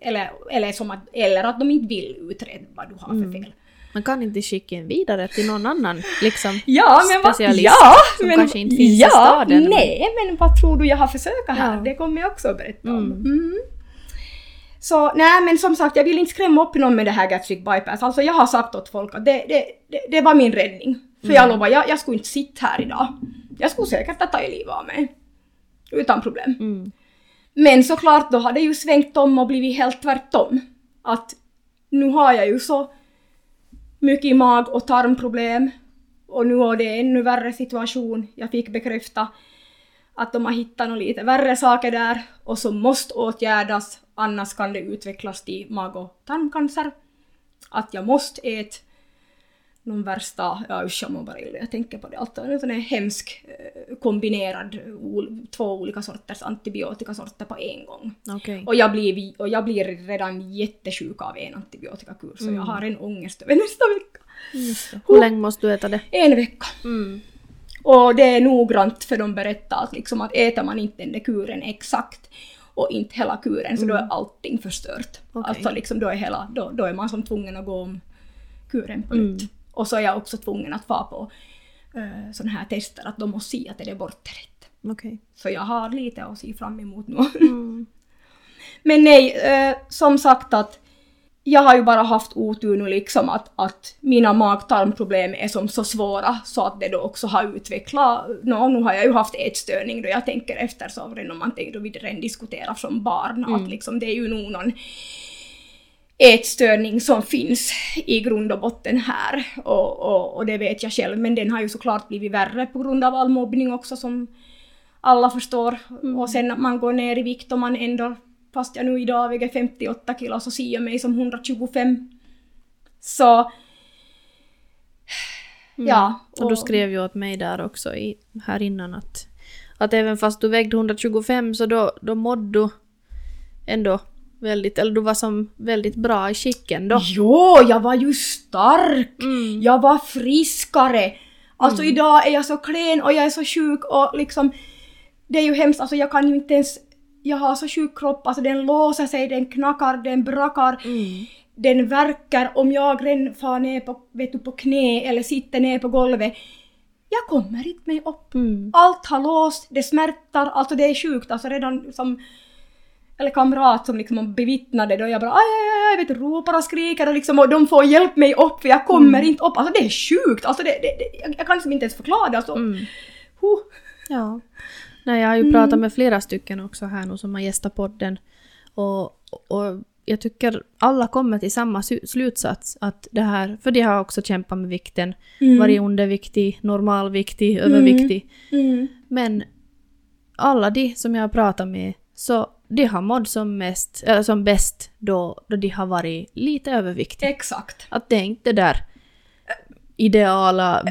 eller, eller, som att, eller att de inte vill utreda vad du har för fel. Man kan inte skicka en vidare till någon annan liksom, Ja, men vad, specialist ja, som men, kanske inte finns ja, i staden. Nej, men vad tror du jag har försökt här? Ja. Det kommer jag också att berätta om. Mm. Mm. Så nej, men som sagt, jag vill inte skrämma upp någon med det här gastric bypass. Alltså jag har sagt åt folk att det, det, det, det var min räddning. För Mm. jag lovar, jag, jag skulle inte sitta här idag. Jag skulle säkert ha tagit livet av mig. Utan problem. Mm. Men såklart, då har det ju svängt om och blivit helt tvärtom. Att nu har jag ju så mycket mag och tarmproblem och nu är det ännu värre situation. Jag fick bekräfta att de har hittat några lite värre saker där och som måste åtgärdas annars kan det utvecklas till mag och tarmcancer. Att jag måste äta någon värsta, ja usch jag mår bara illa, jag tänker på det. Allt en sån här hemsk eh, kombinerad två olika sorters antibiotikasorter på en gång. Okej. Och jag, blir, och jag blir redan jättesjuk av en antibiotikakur så Mm. jag har en ångest över nästa vecka. Hur länge måste du äta det? En vecka. Mm. Och det är noggrant för de berättar att, liksom att äter man inte den där kuren exakt och inte hela kuren så då är allting förstört. Mm. Okej. Alltså liksom då är, hela, då, då är man som tvungen att gå om kuren på Mm. nytt. Och så är jag också tvungen att vara på uh, sådana här tester att de måste se att det är borta rätt. Okej. Så jag har lite att se fram emot nu. Mm. Men nej, eh, som sagt att jag har ju bara haft otur nu liksom att, att mina mag-tarmproblem är som så svåra så att det då också har utvecklat, nå nu har jag ju haft ätstörning då jag tänker efter så redan om man tänker då vi redan diskuterar som barn att liksom det är ju nog någon ätstörning som finns i grund och botten här och, och, och det vet jag själv men den har ju såklart blivit värre på grund av all mobbning också som alla förstår. Och sen att man går ner i vikt och man ändå, fast jag nu idag väger 58 kilo så ser jag mig som 125. Så... Ja. Och du skrev ju åt mig där också i, här innan att, att även fast du vägde 125 så då, då mådde du ändå väldigt, eller du var som väldigt bra i skicken då. Jo, jag var ju stark! Mm. Jag var friskare! Alltså idag är jag så klen och jag är så sjuk och liksom... Det är ju hemskt, alltså jag kan ju inte ens... Jag har så sjuk kropp, alltså den låser sig, den knackar, den brakar. Mm. Den verkar om jag redan far ner på, vet du, på knä eller sitter ner på golvet. Jag kommer inte mig upp. Mm. Allt har låst, det smärtar, alltså det är sjukt. Alltså redan som eller kamrat som liksom bevittnade då jag bara aj, aj, aj, vet ropar och skriker och liksom och de får hjälp mig upp för jag kommer inte upp. Alltså det är sjukt! Alltså det, det, det, jag, kan liksom inte ens förklara det. Alltså, Mm. huh. Ja. Nej, jag har ju pratat med flera stycken också här nu som har gästat podden. Och, och jag tycker alla kommer till samma slutsats att det här, för de har också kämpat med vikten, varit underviktig, normalviktig, överviktig. Mm. Men alla de som jag har pratat med, så de har mått som, mest, äh, som bäst då, då de har varit lite överviktiga. Exakt. Att det är inte det där ideala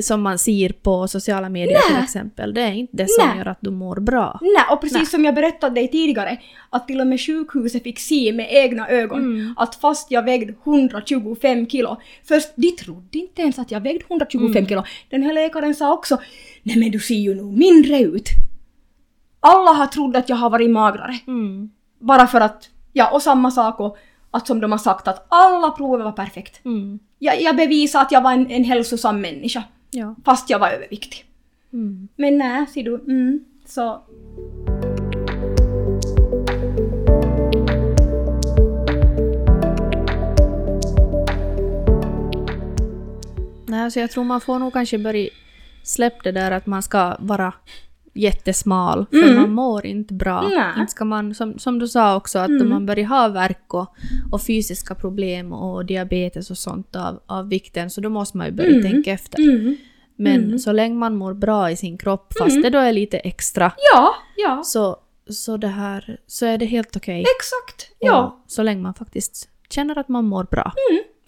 som man ser på sociala medier till Nej. exempel. Det är inte det som Nej. gör att du mår bra. Nej, och precis Nej. som jag berättade dig tidigare, att till och med sjukhuset fick se med egna ögon Mm. att fast jag vägde 125 kilo, först de trodde inte ens att jag vägde 125 Mm. kilo. Den här läkaren sa också, nej men du ser ju nog mindre ut. Alla har trott att jag har varit magrare. Mm. Bara för att, ja och samma sak och att som de har sagt att alla prover var perfekt. Mm. Jag, jag bevisade att jag var en, en hälsosam människa, Ja. fast jag var överviktig. Mm. Men nej, ser du, mm, så Nej, alltså jag tror man får nog kanske börja släppa det där att man ska vara jättesmal, för Mm. man mår inte bra. Nej. Inte ska man, som, som du sa också, att Mm. om man börjar ha värk och, och fysiska problem och diabetes och sånt av, av vikten, så då måste man ju börja Mm. tänka efter. Mm. Men Mm. så länge man mår bra i sin kropp, fast Mm. det då är lite extra, Ja, ja. så, så, det här, så är det helt okej. Exakt. Ja. Och Så länge man faktiskt känner att man mår bra.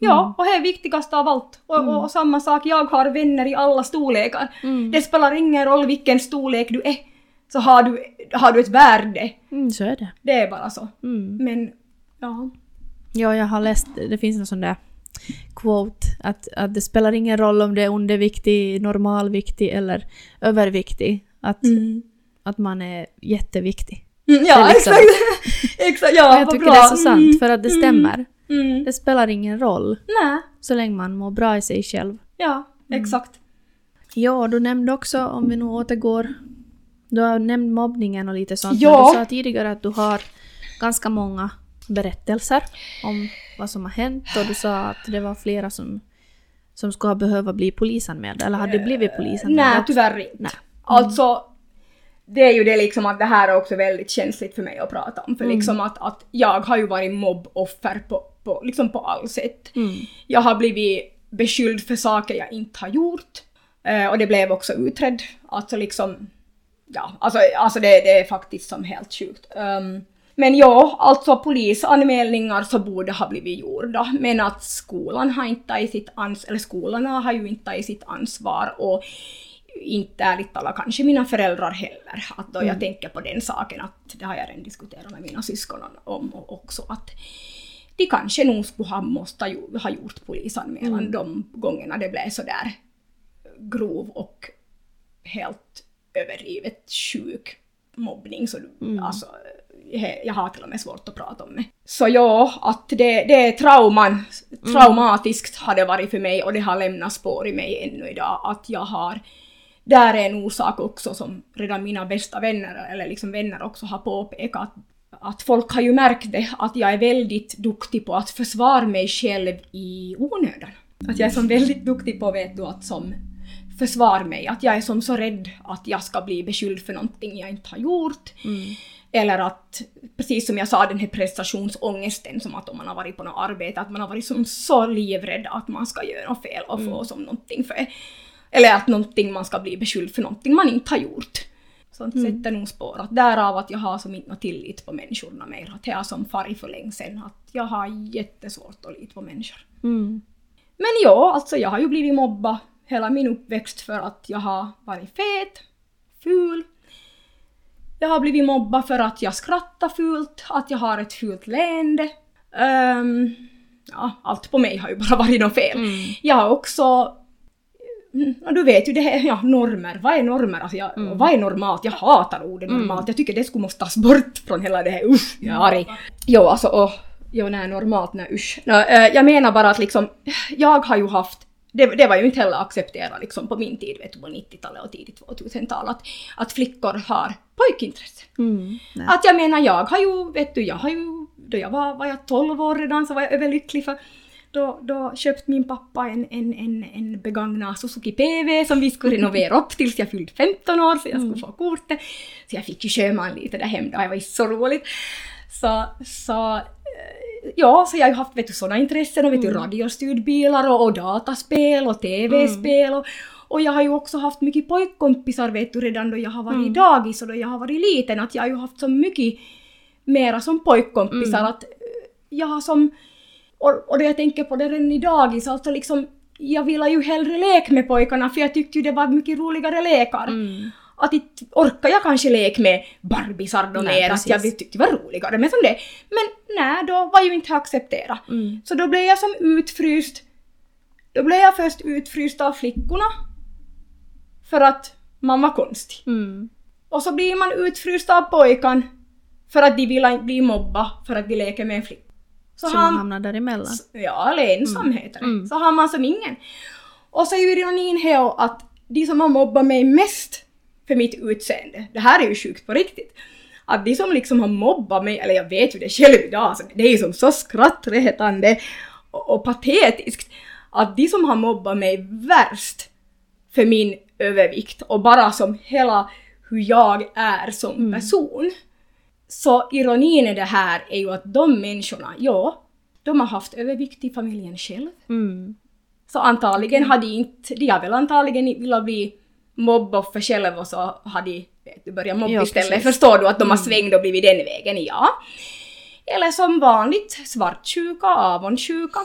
Ja, och det är viktigast av allt. Och, Mm. och, och samma sak, jag har vänner i alla storlekar. Mm. Det spelar ingen roll vilken storlek du är, så har du, har du ett värde. Mm, så är det. Det är bara så. Mm. Men, ja. Ja, jag har läst, det finns en sån där quote att, att det spelar ingen roll om det är underviktig, normalviktig eller överviktig. Att, Mm. att man är jätteviktig. Mm, ja, liksom- exakt. exakt, ja, och jag tycker bra. det är så sant, Mm, för att det mm, stämmer. Mm. Det spelar ingen roll Nej, så länge man mår bra i sig själv. ja, Mm. exakt. Ja, du nämnde också, om vi nu återgår, du har nämnt mobbningen och lite sånt. Ja. Men du sa tidigare att du har ganska många berättelser om vad som har hänt och du sa att det var flera som, som skulle ha behövt bli polisanmälda eller hade blivit polisanmälda. Nej, tyvärr inte. Nej. Alltså, det är ju det liksom att det här är också väldigt känsligt för mig att prata om. För Mm. liksom att, att jag har ju varit mobboffer på, på, liksom på all sätt. Mm. Jag har blivit beskylld för saker jag inte har gjort. Eh, och det blev också utredd. Alltså liksom, ja, alltså, alltså det, det är faktiskt som helt sjukt. Ehm, men ja, alltså polisanmälningar så borde ha blivit gjorda. Men att skolan har inte tagit sitt ansvar, eller skolorna har ju inte tagit sitt ansvar och inte ärligt talat kanske mina föräldrar heller. Att då jag tänker på den saken att det har jag redan diskuterat med mina syskon om och också att de kanske nog skulle ha måste ha gjort polisanmälan de gångerna det blev sådär grov och helt överdrivet sjuk mobbning. Så du, alltså, jag har till och med svårt att prata om det. Så ja, att det, det är trauman, traumatiskt har det varit för mig och det har lämnat spår i mig ännu idag. Att jag har, där är en orsak också som redan mina bästa vänner, eller liksom vänner också har påpekat, att, folk har ju märkt det, att jag är väldigt duktig på att försvara mig själv i onödan. Att jag är som väldigt duktig på, vet du, att som försvara mig. Att jag är som så rädd att jag ska bli beskylld för någonting jag inte har gjort. Eller att, precis som jag sa, den här prestationsångesten som att om man har varit på något arbete, att man har varit som så livrädd att man ska göra något fel och få som någonting för Eller att någonting man ska bli beskylld för någonting man inte har gjort. Sånt sätter nog spår. Att därav att jag har som inte tillit på människorna mer. Att jag har som farit för länge sedan. Att jag har jättesvårt att lita på människor. Mm. Men ja, alltså jag har ju blivit mobbad hela min uppväxt för att jag har varit fet, ful. Jag har blivit mobbad för att jag skrattar fult, att jag har ett fult leende. Ehm, ja, allt på mig har ju bara varit något fel. Jag har också Mm, ja, du vet ju det här, ja, normer. Vad är normer? Alltså jag, och Vad är normalt? Jag hatar ordet normalt. Jag tycker det skulle måste tas bort från hela det här. Usch, jag är arg. Jo, alltså åh. Jo, nej, normalt, nej usch. Nå, eh, jag menar bara att liksom, jag har ju haft det, det var ju inte heller accepterat liksom på min tid, vet du, på 90-talet och tidigt 2000-tal, att, att flickor har pojkintresse. Mm. Att jag menar, jag har ju, vet du, jag har ju, då jag var, var jag 12 år redan så var jag överlycklig för då, då köpte min pappa en, en, en, en begagnad Suzuki PV som vi skulle renovera upp tills jag fyllde 15 år så jag skulle få kortet. Så jag fick ju köpa en lite där hem då, det var ju så roligt. Så, så eh, ja, så jag har ju haft vet du, sådana intressen och vet du, radiostyrd bilar och, och dataspel och tv-spel och, och jag har ju också haft mycket pojkkompisar vet du redan då jag har varit i dagis och då jag har varit liten att jag har ju haft så mycket mera som pojkkompisar att eh, jag har som och, och det jag tänker på det redan i dagis, alltså liksom jag ville ju hellre leka med pojkarna för jag tyckte ju det var mycket roligare lekar. Mm. Att inte orkar jag kanske leka med barbisar då mer, att jag tyckte det var roligare med som det. Men nej, då var ju inte accepterat. Mm. Så då blev jag som utfryst. Då blev jag först utfryst av flickorna. För att man var konstig. Mm. Och så blir man utfryst av pojkan för att de vill bli mobba för att de leker med en flicka. Så har man hamnar däremellan. Ja, eller ensam heter det. Mm. Så har man som ingen. Och så är ju ironin här att de som har mobbat mig mest för mitt utseende, det här är ju sjukt på riktigt, att de som liksom har mobbat mig, eller jag vet ju det själv idag, så det är ju som så skrattretande och, och patetiskt, att de som har mobbat mig värst för min övervikt och bara som hela hur jag är som Mm. Så ironin i det här är ju att de människorna, ja, de har haft övervikt i familjen själv. Mm. Så antagligen har de inte, de har väl antagligen velat bli mobboffer själv och så har de du, börjat mobba Ja, istället. precis. Förstår du att de har Mm. svängt och blivit den vägen? Ja. Eller som vanligt svartsjuka, avundsjuka.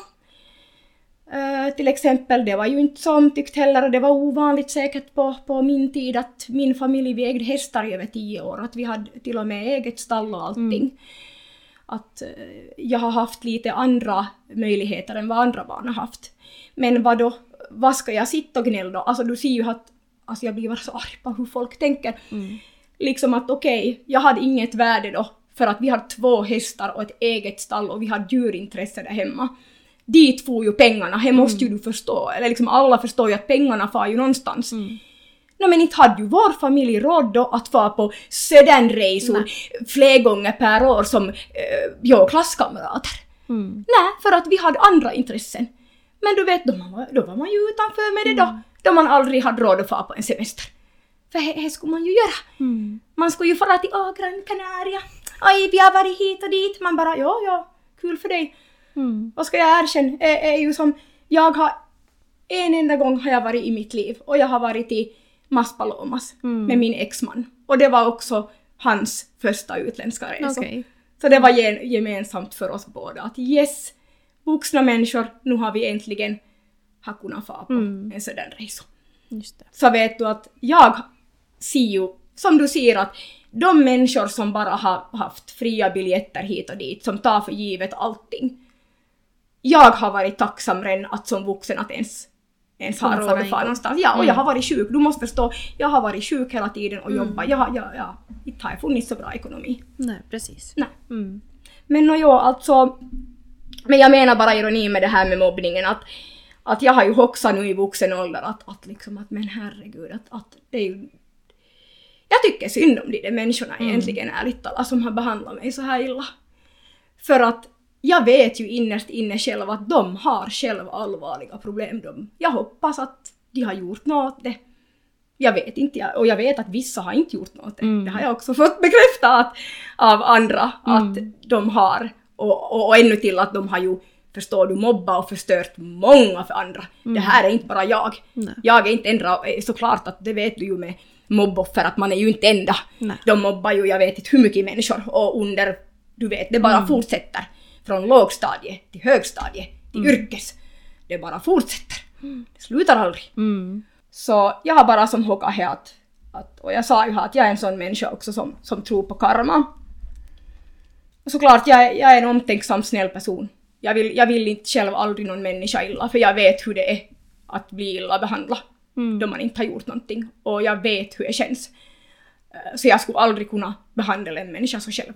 Eh, till exempel, det var ju inte så omtyckt heller och det var ovanligt säkert på, på min tid att min familj vi ägde hästar i över tio år, att vi hade till och med eget stall och allting. Att eh, jag har haft lite andra möjligheter än vad andra barn har haft. Men vad då, vad ska jag sitta och gnälla då? Alltså du ser ju att alltså jag blir bara så arg på hur folk tänker. Mm. Liksom att okej, jag hade inget värde då för att vi har två hästar och ett eget stall och vi har djurintresse där hemma. Dit får ju pengarna, det måste ju du förstå. Eller liksom alla förstår ju att pengarna far ju någonstans. Mm. No, men inte hade ju vår familj råd då att vara på södernresor flera gånger per år som eh, jag klasskamrater. Mm. Nej, för att vi hade andra intressen. Men du vet, då, man var, då var man ju utanför med det då. Då man aldrig hade råd att fara på en semester. För det skulle man ju göra. Mm. Man skulle ju fara till Åh, Gran Canaria. Oj, vi har varit hit och dit. Man bara, ja, ja, kul för dig. Mm. Vad ska jag erkänna? Är, är ju som, jag har, en enda gång har jag varit i mitt liv och jag har varit i Maspalomas Mm. med min exman. Och det var också hans första utländska resa. Okej. Så det var ge- gemensamt för oss båda att yes, vuxna människor, nu har vi äntligen har kunnat fara på Mm. en sådan resa. Så vet du att jag ser ju, som du ser att de människor som bara har haft fria biljetter hit och dit, som tar för givet allting. Jag har varit tacksam redan att som vuxen att ens, ens ha Kunna råd att fara någonstans. Ja, och Mm. jag har varit sjuk. Du måste förstå, jag har varit sjuk hela tiden och Mm. jobbat. Jag, har- jag, ja, inte har jag funnits så bra ekonomi. Nej, precis. Nej. Mm. Men nå ja, alltså... Men jag menar bara ironi med det här med mobbningen att, att jag har ju också nu i vuxen ålder att, att liksom att men herregud att, att det är ju... Jag tycker synd om de där människorna Mm. egentligen ärligt talat som har behandlat mig så här illa. För att jag vet ju innerst inne själv att de har själva allvarliga problem. De, jag hoppas att de har gjort något åt det. Jag vet inte, och jag vet att vissa har inte gjort något. Mm. Det har jag också fått bekräftat av andra att Mm. de har. Och, och, och ännu till att de har ju, förstår du, mobbat och förstört många för andra. Det här är inte bara jag. Nej. Jag är inte enda, såklart att det vet du ju med mobboffer att man är ju inte enda. Nej. De mobbar ju jag vet inte hur mycket människor och under, du vet, det bara fortsätter. Från lågstadie till högstadie till yrkes. Det bara fortsätter. Det slutar aldrig. Mm. Så jag har bara som hockat här att, att, och jag sa ju här att jag är en sån människa också som, som tror på karma. Och såklart, jag, jag är en omtänksam, snäll person. Jag vill, jag vill inte själv aldrig någon människa illa, för jag vet hur det är att bli illa behandlad Mm. då man inte har gjort någonting. Och jag vet hur det känns. Eh, Så jag skulle aldrig kunna behandla en människa så själv.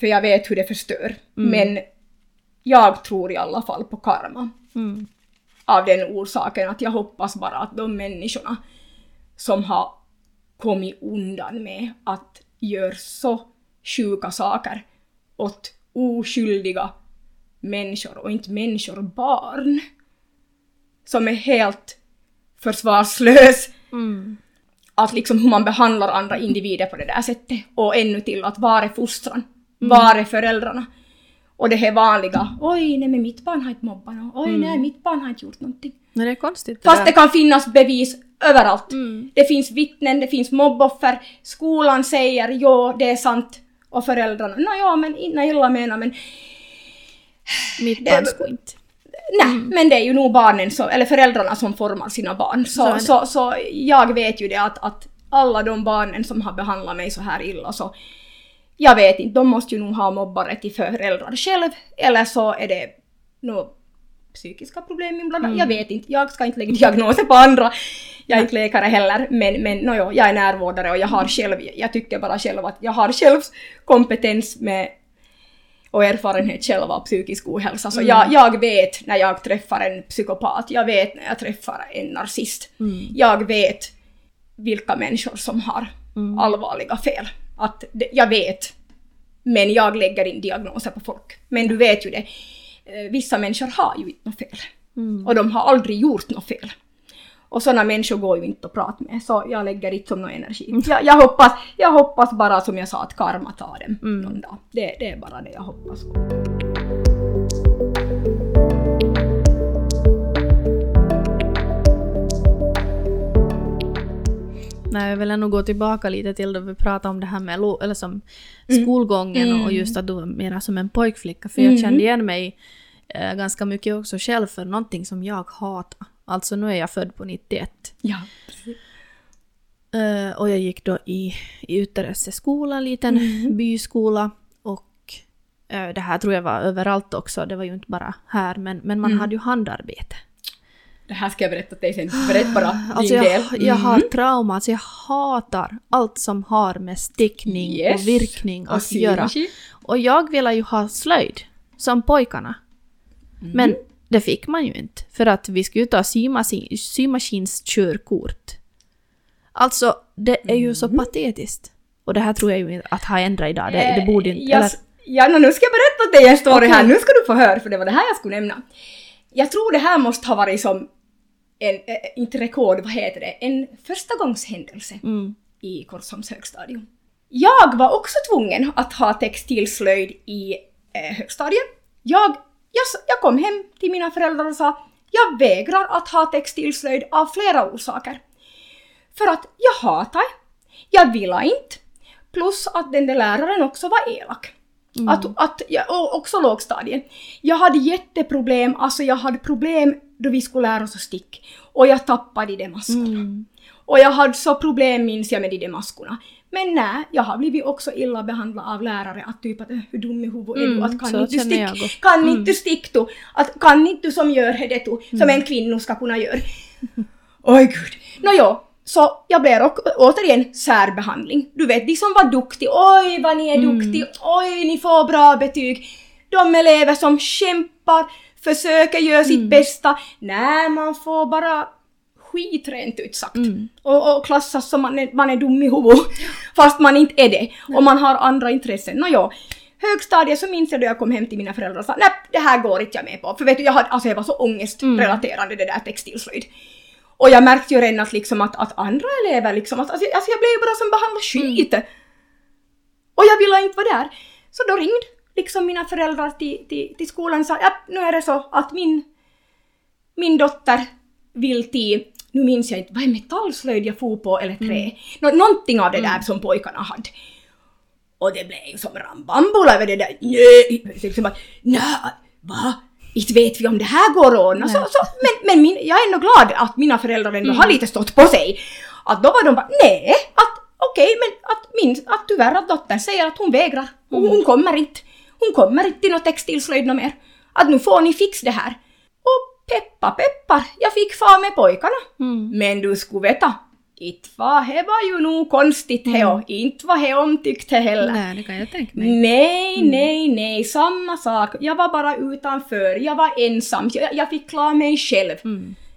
För jag vet hur det förstör. Men jag tror i alla fall på karma Mm. av den orsaken att jag hoppas bara att de människorna som har kommit undan med att göra så sjuka saker åt oskyldiga människor och inte människor, barn som är helt försvarslös Mm. att liksom hur man behandlar andra individer på det där sättet. Och ännu till att var är fostran? Var är föräldrarna? Och det här vanliga, oj nej men mitt barn har inte mobbat någon. oj nej mitt barn har inte gjort någonting. Men det är konstigt. Fast där. det kan finnas bevis överallt. Mm. Det finns vittnen, det finns mobboffer, skolan säger ja det är sant och föräldrarna, nå ja men inte illa menar men Mitt det- barn skulle inte. Nej, men det är ju nog barnen som, eller föräldrarna som formar sina barn. Så Så, det. så, så, jag vet ju det att, att alla de barnen som har behandlat mig så här illa så jag vet inte, de måste ju nog ha mobbare till föräldrar själv eller så är det några psykiska problem inblandade. Mm. Jag vet inte, jag ska inte lägga diagnoser på andra. Jag är inte läkare heller, men, men no, jo, jag är närvårdare och jag har själv, jag tycker bara själv att jag har själv kompetens med och erfarenhet själv av psykisk ohälsa. Så Mm. jag, jag vet när jag träffar en psykopat, jag vet när jag träffar en narcissist. Mm. Jag vet vilka människor som har Mm. allvarliga fel. Att det, jag vet, men jag lägger in diagnoser på folk. Men du vet ju det, eh, vissa människor har ju inte något fel. Och de har aldrig gjort något fel. Och sådana människor går ju inte att prata med, så jag lägger inte som någon energi. Jag, jag, hoppas, jag hoppas bara som jag sa att karma tar dem någon dag. Det, det är bara det jag hoppas på. Nej, jag vill ändå gå tillbaka lite till då vi pratade om det här med eller som skolgången och just att du var mera som en pojkflicka. För jag kände igen mig eh, ganska mycket också själv för någonting som jag hatar. Alltså nu är jag född på 91. Ja. Eh, och jag gick då i, i Ytterösse skola, en liten byskola. Och eh, det här tror jag var överallt också, det var ju inte bara här. Men, men man hade ju handarbete. Det här ska jag berätta till dig sen. Berätta bara din Alltså del. jag, jag har trauma, alltså jag hatar allt som har med stickning Yes. och virkning Och att göra. Och jag ville ju ha slöjd, som pojkarna. Men det fick man ju inte, för att vi skulle ta symaskin, symaskinskörkort. Alltså, det är ju så patetiskt. Och det här tror jag ju att har ändrat idag, det, det borde inte... Eh, Eller, Ja, no, nu ska jag berätta dig en story Okej. här. Nu ska du få höra, för det var det här jag skulle nämna. Jag tror det här måste ha varit som en, eh, inte rekord, vad heter det, en förstagångshändelse mm, i Korsholms högstadium. Jag var också tvungen att ha textilslöjd i eh, högstadiet. Jag, jag, jag kom hem till mina föräldrar och sa jag vägrar att ha textilslöjd av flera orsaker. För att jag hatar, jag ville inte, plus att den där läraren också var elak. Att, att, ja, och också lågstadiet. Jag hade jätteproblem, alltså jag hade problem då vi skulle lära oss att stick. Och jag tappade i de maskorna. mm, Och jag hade så problem minns jag med de maskorna. Men nej, jag har blivit också illa behandlad av lärare att typ att "Äh, hur dum i huvudet är du? Mm, Att kan inte du stick? Kan Mm. inte stick du? Att kan inte du som gör det du? Som en kvinna ska kunna göra. Oj gud. Nåjo, så jag blev å- återigen särbehandling. Du vet, de som var duktiga, oj vad ni är duktiga, oj ni får bra betyg. De elever som kämpar, försöker göra sitt bästa. Nej, man får bara skitrent ut sagt. Och, och klassas som man är, man är dum i huvudet. Fast man inte är det. Och man har andra intressen. Nåjo. Högstadiet så minns jag då jag kom hem till mina föräldrar och sa nej det här går inte jag med på. För vet du, jag, hade, alltså jag var så ångestrelaterande det där textilslöjd. Och jag märkte ju redan att, liksom att, att andra elever liksom, att, alltså, alltså jag blev ju bara som behandlad skit. Och jag ville inte vara där. Så då ringde liksom mina föräldrar till, till, till skolan och sa ja, nu är det så att min, min dotter vill till, nu minns jag inte, vad är metallslöjd jag for på eller trä? Nå, någonting av det där som pojkarna hade. Och det blev ju som rambambula över det där. Nej, liksom att, nej, va? Inte vet vi om det här går att ordna. Så, så, men men min, jag är ändå glad att mina föräldrar ändå har lite stått på sig. Att då var de bara, nej, att okej, men att, min, att tyvärr att dottern säger att hon vägrar. Hon, hon kommer inte. Hon kommer inte till något textilslöjd mer. Att nu får ni fixa det här. Och peppa peppar, jag fick far med pojkarna. Men du skulle veta, inte var det var ju nog konstigt det och inte var det omtyckt heller. nej, det kan jag tänka mig. Nej, nej, nej, samma sak. Jag var bara utanför, jag var ensam, jag, jag fick klara mig själv.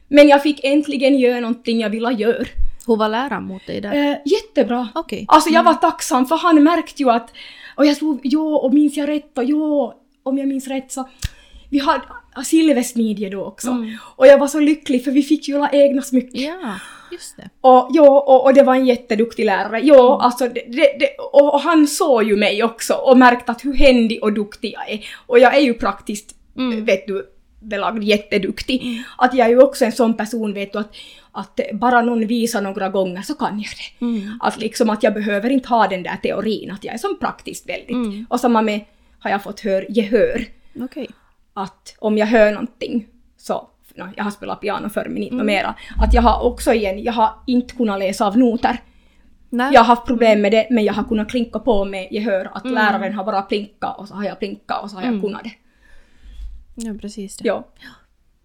Men jag fick äntligen göra någonting jag ville göra. Hur var läraren mot dig där? Eh, jättebra. Okej. Alltså jag var tacksam för han märkte ju att, och jag tror, jo, och minns jag rätt, och jo, om jag minns rätt så, vi hade silversmidje då också. Och jag var så lycklig för vi fick ju alla egna smycken. Ja, just det. Och, jo, och, och det var en jätteduktig lärare. Jo, alltså det, det, det, och, och han såg ju mig också och märkte att hur händig och duktig jag är. Och jag är ju praktiskt, vet du, belagd jätteduktig. Att jag är ju också en sån person, vet du, att, att bara någon visar några gånger så kan jag det. Att liksom att jag behöver inte ha den där teorin, att jag är som praktiskt väldigt. Och samma med, har jag fått hör, gehör. Okej. Att om jag hör någonting så jag har spelat piano förr men inte mm. mera. Att jag har också igen, jag har inte kunnat läsa av noter. Nej. Jag har haft problem med det men jag har kunnat klinka på med gehör. Att läraren har bara plinkat och så har jag plinkat och så har jag kunnat det. Ja, precis det. Ja.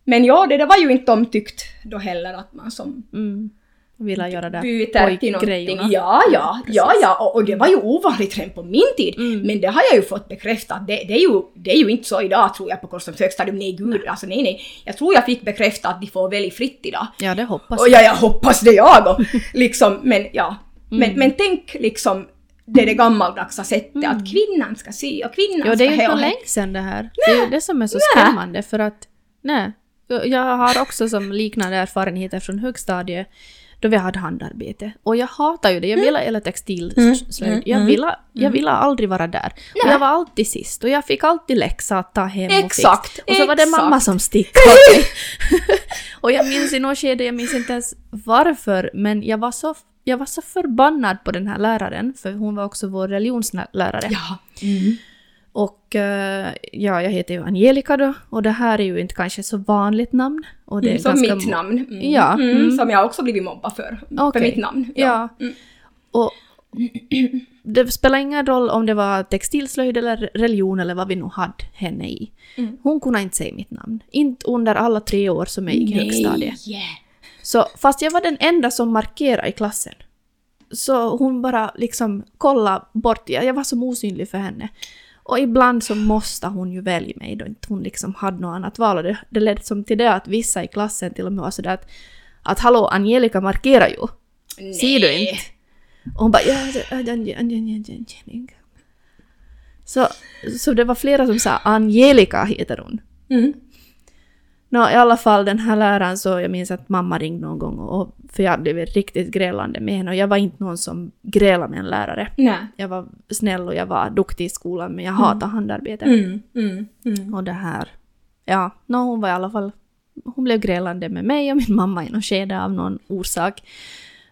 Men ja, det där var ju inte omtyckt då heller att man som Mm. Vill göra det byter till någonting. Ja, ja, ja, ja. Och, och det var ju ovanligt redan på min tid. Men det har jag ju fått bekräftat. Det, det, är ju, det är ju inte så idag tror jag på Korsholms högstadium. Nej gud, alltså nej nej. Jag tror jag fick bekräftat att de får välja fritt idag. Ja, det hoppas Och ja, jag hoppas det jag och liksom, men ja. Men, men tänk liksom det är det gammaldags sättet att kvinnan ska sy och kvinnan Ja, det är ska ju inte länge sedan det här. Det är det som är så Nej. skrämmande för att, nej, Jag har också som liknande erfarenheter från högstadiet då vi hade handarbete. Och jag hatar ju det. Jag ville eller textilslöjd. Mm, Jag mm, ville, jag ville aldrig vara där. Och jag var alltid sist. Och jag fick alltid läxa att ta hem och Exakt, fixa. Och så var det exakt. mamma som stickade åt mig. Och jag minns i något skede, jag minns inte ens varför, men jag var så jag var så förbannad på den här läraren, för hon var också vår religionslärare. Ja. Mm. Och eh, ja, jag heter ju Angelica då, och det här är ju inte kanske så vanligt namn. Och det är Mm, som mitt namn. Mm. Ja, Mm. mm. Som jag också blivit mobbad för. För Okej. mitt namn. Ja. Mm. Och det spelar ingen roll om det var textilslöjd eller religion eller vad vi nu hade henne i. Mm. Hon kunde inte säga mitt namn. Inte under alla tre år som jag gick i högstadiet. Så fast jag var den enda som markerade i klassen. Så hon bara liksom kollade bort. Jag jag var som osynlig för henne. Och ibland så måste hon ju välja mig då inte hon liksom hade något annat val. Och det, det ledde som till det att vissa i klassen till och med var sådär att, att hallå, Angelica markerar ju. Ser du inte? Och hon bara ja, Angelica. Så, så det var flera som sa Angelica heter hon. Mm. Nå, i alla fall den här läraren så jag minns att mamma ringde någon gång och för jag blev riktigt grälande med henne och jag var inte någon som grälade med en lärare. Nej. Jag var snäll och jag var duktig i skolan men jag hatade handarbete. Mm. Mm. Mm. Och det här, ja, nå, hon var i alla fall, hon blev grälande med mig och min mamma i något skede av någon orsak.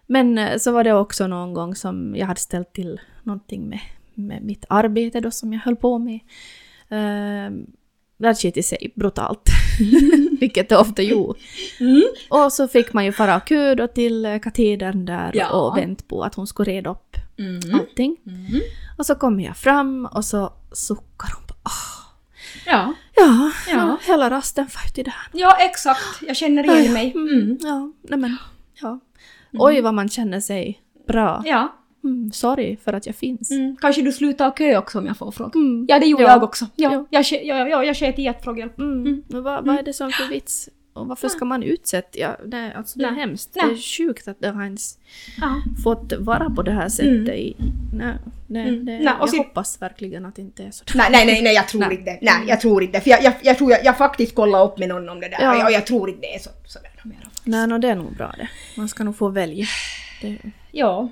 Men eh, så var det också någon gång som jag hade ställt till någonting med, med mitt arbete då som jag höll på med. Uh, det sket i sig brutalt. Vilket det ofta gjorde. Mm. Och så fick man ju fara och då till katedern där Ja. och vänta på att hon skulle reda upp Mm. allting. Mm. Och så kommer jag fram och så suckar hon på ah, Ja. Ja, Ja. ja. hela rasten var till det här. ja, exakt. Jag känner igen mig. Mm. Ja, nej men, ja. Oj vad man känner sig bra. Ja. Mm, sorry för att jag finns. Mm. Kanske du slutar kö också om jag får fråga. Mm. Ja, det gjorde Ja. jag också. Ja, Ja. Jag, ske- ja, ja, jag sket i att fråga hjälp. Mm. Men vad, vad är det som för vits? Och varför ska man utsätta? Ja, nej, alltså det är hemskt. Nej. Det är sjukt att det har ens Ja. fått vara på det här sättet. Mm. I, nej, nej, Mm. det, Nej, jag så- hoppas verkligen att det inte är så. Nej, nej, nej, nej, jag tror Nej. inte. Nej, jag tror inte. För jag, jag, jag tror jag, jag faktiskt kollade upp med någon om det där Ja. och jag, jag tror inte det är så, så där mera. Nej, no, det är nog bra det. Man ska nog få välja. Det, Ja.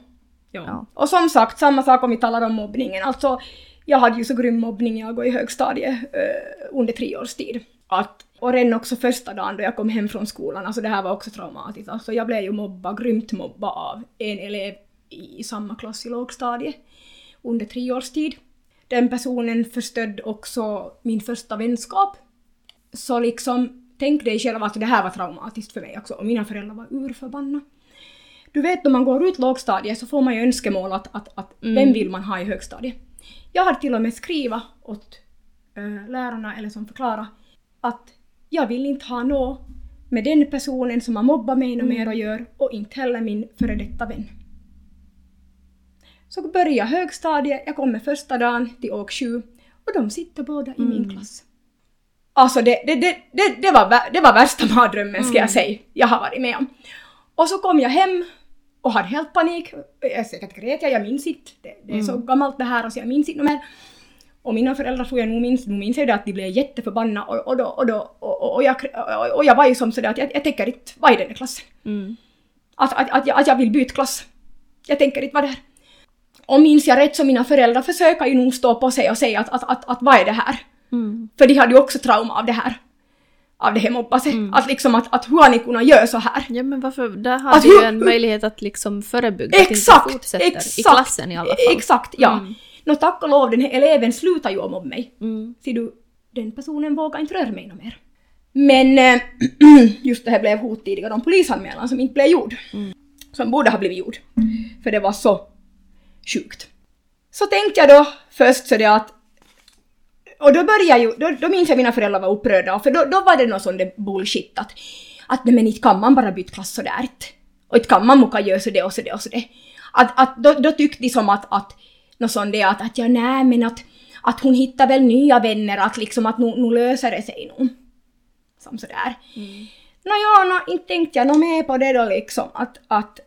Ja. Ja. Och som sagt, samma sak om vi talar om mobbningen. Alltså, jag hade ju så grym mobbning jag går i högstadiet eh, under tre års tid. Att, och redan också första dagen då jag kom hem från skolan, alltså det här var också traumatiskt. Alltså jag blev ju mobbad, grymt mobbad av en elev i samma klass i lågstadiet under tre års tid. Den personen förstörde också min första vänskap. Så liksom, tänk dig själv att det här var traumatiskt för mig också och mina föräldrar var urförbannade. Du vet när man går ut lågstadiet så får man ju önskemål att, att, att vem vill man ha i högstadiet. Jag har till och med skrivit åt äh, lärarna eller som förklara att jag vill inte ha något med den personen som har mobbat mig något mer att göra och inte heller min före detta vän. Så började jag högstadiet, jag kommer första dagen till åk 7 och de sitter båda i min klass. Alltså det, det, det, det, det, var, det var värsta mardrömmen ska jag säga jag har varit med om. Och så kom jag hem och hade helt panik. Jag säkert grät jag, jag minns inte. Det, det är så gammalt det här och så jag minns inte mer. Och mina föräldrar tror jag nog minns, nu minns jag det att de blev jätteförbannade och, och, då, och, då, och, och, och, jag, och, jag var ju som sådär att jag, jag tänker inte vara i den här klassen. mm. Att, att, att, jag, att jag vill byta klass. Jag tänker inte vara där. Och minns jag rätt så mina föräldrar försöker ju nog stå på sig och säga att, att, att, att vad är det här? Mm. För de hade ju också trauma av det här. Av det här mobbas. Att liksom att, att hur har ni kunnat göra så här? Ja men varför, där har Att du ju en möjlighet att liksom förebygga att Exakt! inte fortsätter exakt, i klassen i alla fall. Exakt, ja. Mm. Nå tack och lov, den här eleven slutar ju mobba mig. Mm. Ser du, den personen vågar inte röra mig mer. Men eh, just det här blev hot tidigare om polisanmälan som inte blev gjord. Mm. Som borde ha blivit gjord. För det var så sjukt. Så tänkte jag då först så det att och då började ju, då, då minns jag mina föräldrar var upprörda, för då, då var det något sånt där bullshit att, att men inte kan man bara byta klass sådär. Och inte kan man muka göra så det och så det och så det. Att, att då, då tyckte de som att, att något sånt där att, att ja nej men att, att hon hittar väl nya vänner, att liksom att nu, nu löser det sig nog. Som sådär. Mm. Nåja, no, inte tänkte jag nog med på det då liksom att, att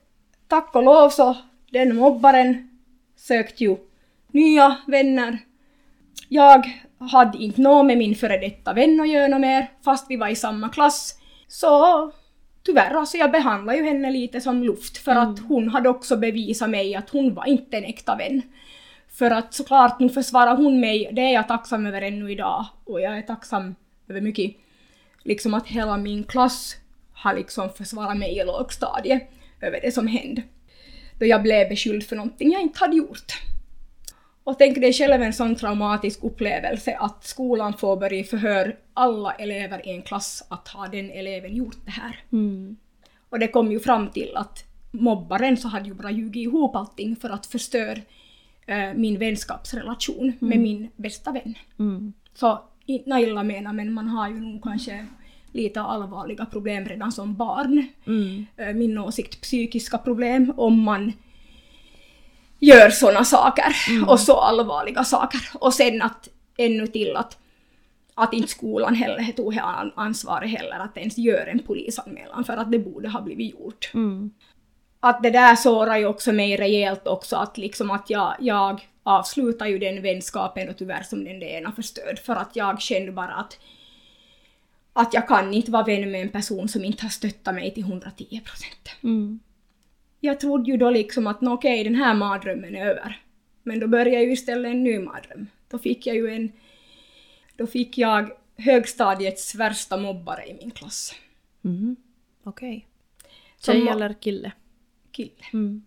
tack och lov så den mobbaren sökte ju nya vänner. Jag hade inte något med min före detta vän att göra mer, fast vi var i samma klass. Så tyvärr, alltså jag behandlar ju henne lite som luft för att hon hade också bevisat mig att hon var inte en äkta vän. För att såklart, nu försvarar hon mig, det är jag tacksam över ännu idag. Och jag är tacksam över mycket. Liksom att hela min klass har liksom försvarat mig i lågstadiet över det som hände. Då jag blev beskylld för någonting jag inte hade gjort. Och tänk dig själv en sån traumatisk upplevelse att skolan får börja förhör alla elever i en klass att har den eleven gjort det här. Mm. Och det kom ju fram till att mobbaren så hade ju bara ljugit ihop allting för att förstöra eh, min vänskapsrelation med min bästa vän. Mm. Så inte illa menat men man har ju nog kanske lite allvarliga problem redan som barn. Mm. Eh, min åsikt psykiska problem om man gör såna saker och så allvarliga saker. Och sen att ännu till att, att inte skolan heller tog an- ansvaret heller att ens göra en polisanmälan för att det borde ha blivit gjort. Mm. Att det där sårar ju också mig rejält också att liksom att jag, jag avslutar ju den vänskapen och tyvärr som den ena förstörd för att jag kände bara att att jag kan inte vara vän med en person som inte har stöttat mig till 110 procent Mm. Jag trodde ju då liksom att okej, den här mardrömmen är över. Men då började ju istället en ny mardröm. Då fick jag ju en... Då fick jag högstadiets värsta mobbare i min klass. Mm. Okej. Som Tjej eller kille? Kille. Mm.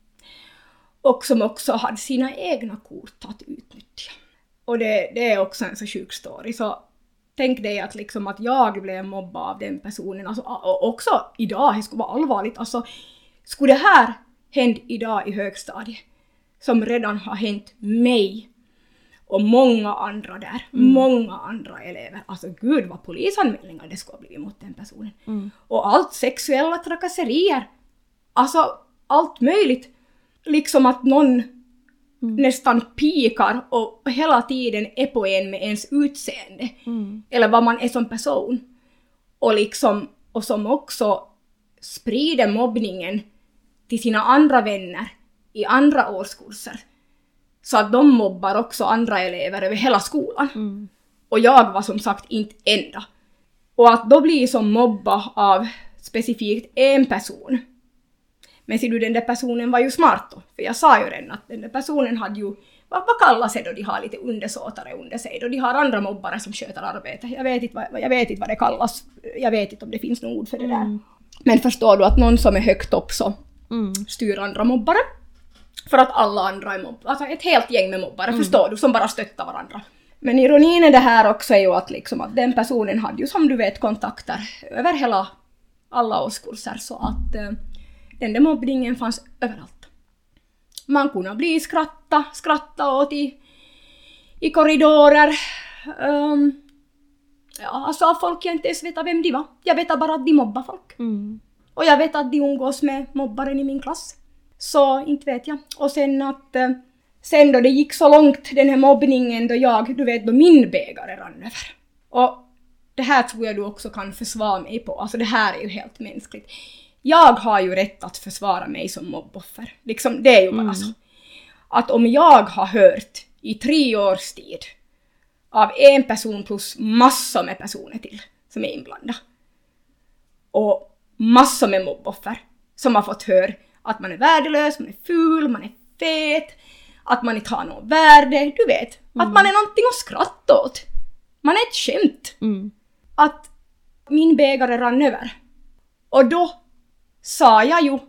Och som också hade sina egna kort att utnyttja. Och det, det är också en så sjuk story. Så tänk dig att liksom att jag blev mobbad av den personen. Alltså, och också idag, det skulle vara allvarligt. Alltså, skulle det här hända idag i högstadiet, som redan har hänt mig och många andra där, många andra elever. Alltså gud vad polisanmälningar det skulle ha blivit mot den personen. Mm. Och allt sexuella trakasserier. Alltså allt möjligt. Liksom att någon nästan pikar och hela tiden är på en med ens utseende. Mm. Eller vad man är som person. Och liksom, och som också sprider mobbningen till sina andra vänner i andra årskurser. Så att de mobbar också andra elever över hela skolan. Mm. Och jag var som sagt inte enda. Och att då bli som mobba av specifikt en person. Men ser du, den där personen var ju smart då. För jag sa ju redan att den där personen hade ju, vad, vad kallas det då de har lite undersåtare under sig? Då de har andra mobbare som sköter arbetet. Jag vet, inte vad, jag vet inte vad det kallas. Jag vet inte om det finns något ord för det där. Men förstår du att någon som är högt upp så Mm. styr andra mobbare. För att alla andra är mobbare. Alltså ett helt gäng med mobbare, förstår du, som bara stöttar varandra. Men ironin i det här också är ju att, liksom att den personen hade ju som du vet kontakter över hela alla årskurser så att eh, den där mobbningen fanns överallt. Man kunde bli skratta, skratta åt i, i korridorer. Um, ja, alltså folk jag inte ens vet vem de var. Jag vet bara att de mobbar folk. Mm. Och jag vet att de umgås med mobbaren i min klass. Så inte vet jag. Och sen att eh, sen då det gick så långt den här mobbningen då jag, du vet då min bägare rann över. Och det här tror jag du också kan försvara mig på. Alltså det här är ju helt mänskligt. Jag har ju rätt att försvara mig som mobboffer. Liksom, det är ju bara så. Att om jag har hört i tre års tid av en person plus massor med personer till som är inblandade och massor med mobboffer som har fått höra att man är värdelös, man är ful, man är fet, att man inte har något värde, du vet. Att man är någonting att skratta åt. Man är ett skämt. Mm. Att min bägare rann över. Och då sa jag ju,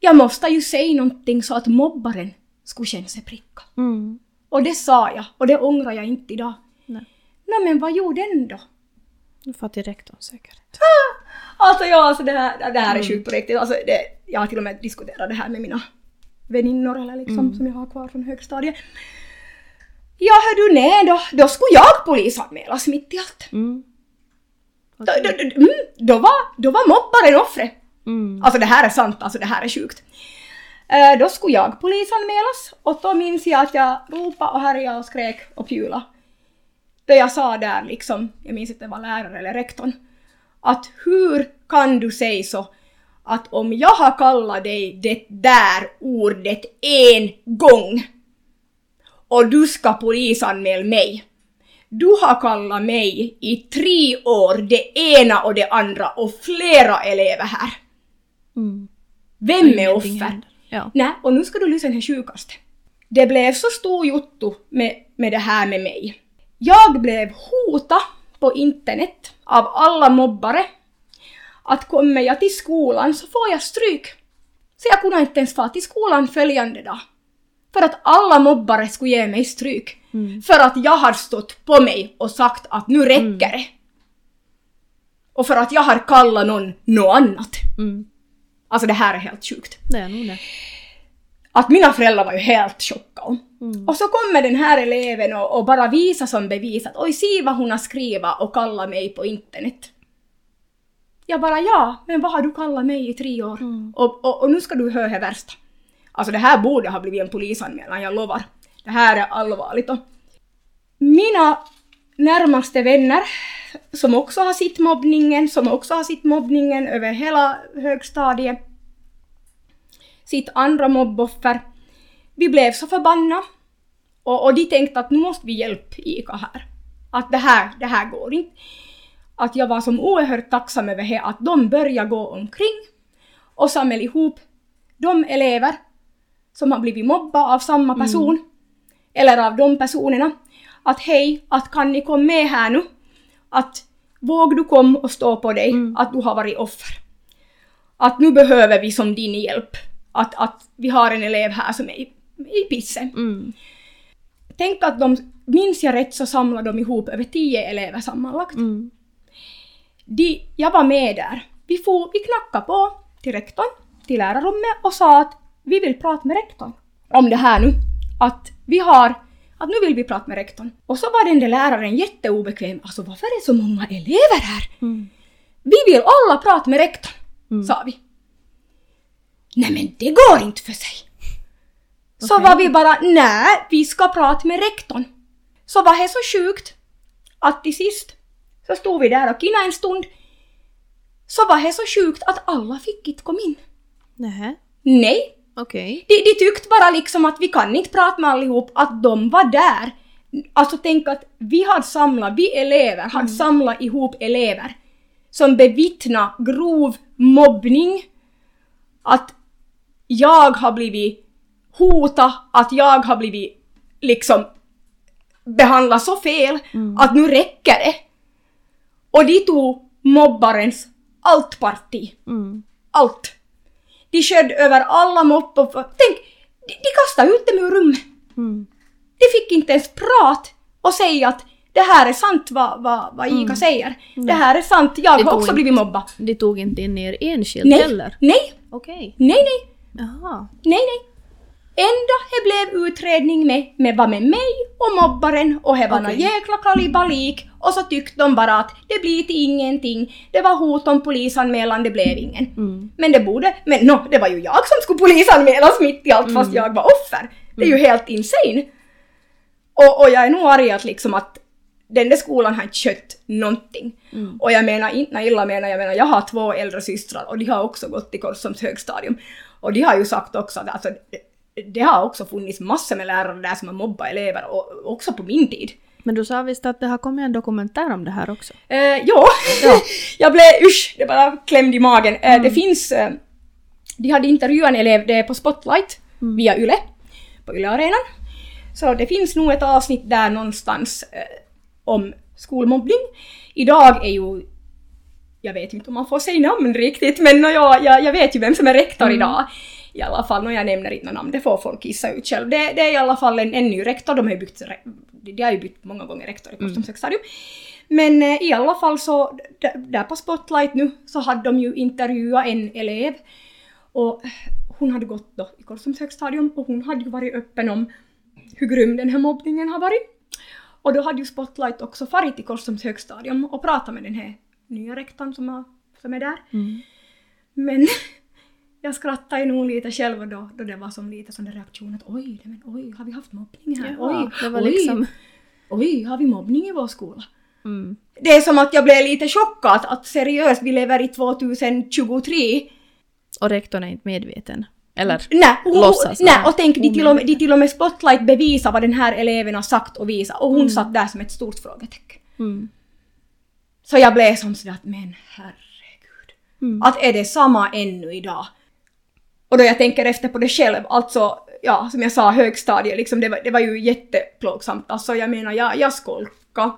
jag måste ju säga någonting så att mobbaren skulle känna sig prickad. Mm. Och det sa jag, och det ångrar jag inte idag. Nej. Nå men vad gjorde den då? Du får till rektorn säkert. Alltså ja, alltså det här, det här är sjukt på riktigt. Alltså det, jag har till och med diskuterat det här med mina väninnor eller liksom som jag har kvar från högstadiet. Ja hör du nej då, då skulle jag polisanmälas mitt i allt. Mm. Då, då, då, mm, då, var, då var mobbaren offret. Mm. Alltså det här är sant, alltså det här är sjukt. Eh, då skulle jag polisanmälas och då minns jag att jag ropade och härjade och skrek och pjula. Då jag sa där liksom, jag minns inte det var lärare eller rektorn, att hur kan du säga så att om jag har kallat dig det där ordet en gång och du ska polisanmäla mig, du har kallat mig i tre år det ena och det andra och flera elever här. Mm. Vem är offer? Ja. Nej, och nu ska du lyssna till det sjukaste. Det blev så stor jotto med, med det här med mig. Jag blev hotad på internet av alla mobbare att kommer jag till skolan så får jag stryk. Så jag kunde inte ens få till skolan följande dag. För att alla mobbare skulle ge mig stryk. Mm. För att jag har stått på mig och sagt att nu räcker det. Och för att jag har kallat någon något annat. Mm. Alltså det här är helt sjukt. Det är nog det. Att mina föräldrar var ju helt chockade. Mm. Och så kommer den här eleven och, och bara visar som bevis att oj, se vad hon har skrivit och kallat mig på internet. Jag bara ja, men vad har du kallat mig i tre år? Mm. Och, och, och nu ska du höra det värsta. Alltså det här borde ha blivit en polisanmälan, jag lovar. Det här är allvarligt. Och mina närmaste vänner, som också har sett mobbningen, som också har sett mobbningen över hela högstadiet, sitt andra mobboffer. Vi blev så förbannade. Och, och de tänkte att nu måste vi hjälpa Ika här. Att det här, det här går inte. Att jag var som oerhört tacksam över det, att de började gå omkring och samla ihop de elever som har blivit mobbade av samma person, eller av de personerna, att hej, att kan ni komma med här nu? Att våg du komma och stå på dig, att du har varit offer. Att nu behöver vi som din hjälp. Att, att vi har en elev här som är i, i pissen. Mm. Tänk att de, minns jag rätt så samlade de ihop över tio elever sammanlagt. Mm. De, jag var med där. Vi, får, vi knackade på till rektorn, till lärarrummet och sa att vi vill prata med rektorn om det här nu. Att vi har, att nu vill vi prata med rektorn. Och så var den där läraren jätteobekväm. Alltså varför är det så många elever här? Mm. Vi vill alla prata med rektorn, Mm. sa vi. Nej men det går inte för sig. Så Okej. var vi bara, nej, vi ska prata med rektorn. Så var det så sjukt att till sist så stod vi där och kinna en stund. Så var det så sjukt att alla fick inte komma in. Nähä, Nej, okej. de, de tyckte bara liksom att vi kan inte prata med allihop, att de var där. Alltså tänk att vi hade samlat, vi elever hade samlat ihop elever som bevittna grov mobbning, att jag har blivit hotad, att jag har blivit liksom behandlad så fel, att nu räcker det. Och de tog mobbarens allt parti. Mm. Allt. De sköt över alla moppar. Tänk, de, de kastade ut dem ur rummet. Mm. De fick inte ens prata och säga att det här är sant vad, vad, vad Ica säger. Det här är sant, jag Mm. Det har också inte- blivit mobbad. De tog inte in er enskilt Nej, heller? nej, Okej. nej, nej, Jaha. nej, nej. Enda det blev utredning med, med var med mig och mobbaren och det var okay. jäkla kalibalik och så tyckte de bara att det blir till ingenting. Det var hot om polisanmälan, det blev ingen. Mm. Men det borde, men no, det var ju jag som skulle polisanmälas mitt i allt fast Mm. jag var offer. Det är ju helt insane. Och, och jag är nog arg att liksom att den där skolan har inte skött någonting. Mm. Och jag menar inte illa menar jag menar jag har två äldre systrar och de har också gått i Korsums högstadium. Och de har ju sagt också att alltså, det, har också funnits massor med lärare där som har mobbat elever och också på min tid. Men du sa visst att det har kommit en dokumentär om det här också? Eh, ja, Ja. jag blev usch, det bara klämde i magen. Eh, Det finns, eh, de hade intervjuat en elev, det är på Spotlight via YLE, på YLE-arenan. Så det finns nog ett avsnitt där någonstans eh, om skolmobbning. Idag är ju, jag vet inte om man får säga namn riktigt, men nå, jag, jag, jag vet ju vem som är rektor idag. I alla fall, och jag nämner inte namn, det får folk gissa ut själv. Det, det är i alla fall en, en ny rektor, de har ju re- de har ju bytt många gånger rektor i Korsums högstadium. Men eh, i alla fall så, där på Spotlight nu, så hade de ju intervjuat en elev. Och hon hade gått då i Korsums högstadium och hon hade ju varit öppen om hur grym den här mobbningen har varit. Och då hade ju Spotlight också farit till Korsums högstadium och pratat med den här nya rektorn som, har, som är där. Mm. Men jag skrattade ju nog lite själv då, då det var som lite sån där reaktion att oj, men oj, har vi haft mobbning här? Jaha, oj, det var oj, liksom... oj, har vi mobbning i vår skola? Mm. Det är som att jag blev lite chockad att seriöst, vi lever i 2023. Och rektorn är inte medveten. Eller Nej, hon, låtsas nej och tänk, de till, och med, de till och med Spotlight bevisar vad den här eleven har sagt och visat och hon satt där som ett stort frågetecken. Mm. Så jag blev som sådär att men herregud. Mm. Att är det samma ännu idag? Och då jag tänker efter på det själv, alltså ja, som jag sa, högstadiet, liksom, det, var, det var ju jätteplågsamt. Alltså jag menar, jag, jag skolkade.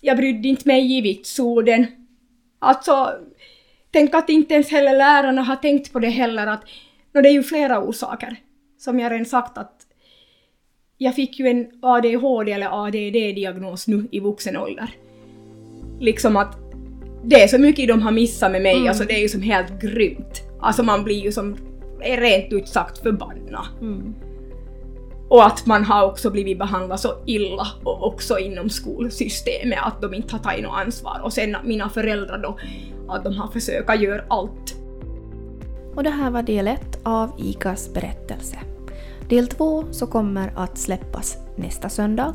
Jag brydde inte mig i vitsorden. Alltså, tänk att inte ens heller lärarna har tänkt på det heller att, no, det är ju flera orsaker. Som jag redan sagt att jag fick ju en ADHD eller ADD-diagnos nu i vuxen ålder. Liksom att det är så mycket de har missat med mig, Mm. alltså det är ju som helt grymt. Alltså man blir ju som, är rent ut sagt förbannad. Mm. Och att man har också blivit behandlad så illa och också inom skolsystemet att de inte har tagit något ansvar. Och sen mina föräldrar då, att de har försökt göra allt. Och det här var del ett av ICAs berättelse. Del två så kommer att släppas nästa söndag.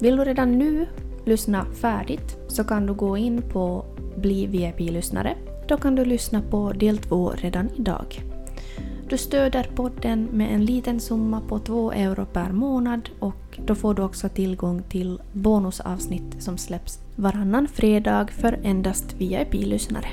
Vill du redan nu lyssna färdigt så kan du gå in på Bli VIP-lyssnare. Då kan du lyssna på del två redan idag. Du stöder podden med en liten summa på 2 euro per månad och då får du också tillgång till bonusavsnitt som släpps varannan fredag för endast VIP-lyssnare.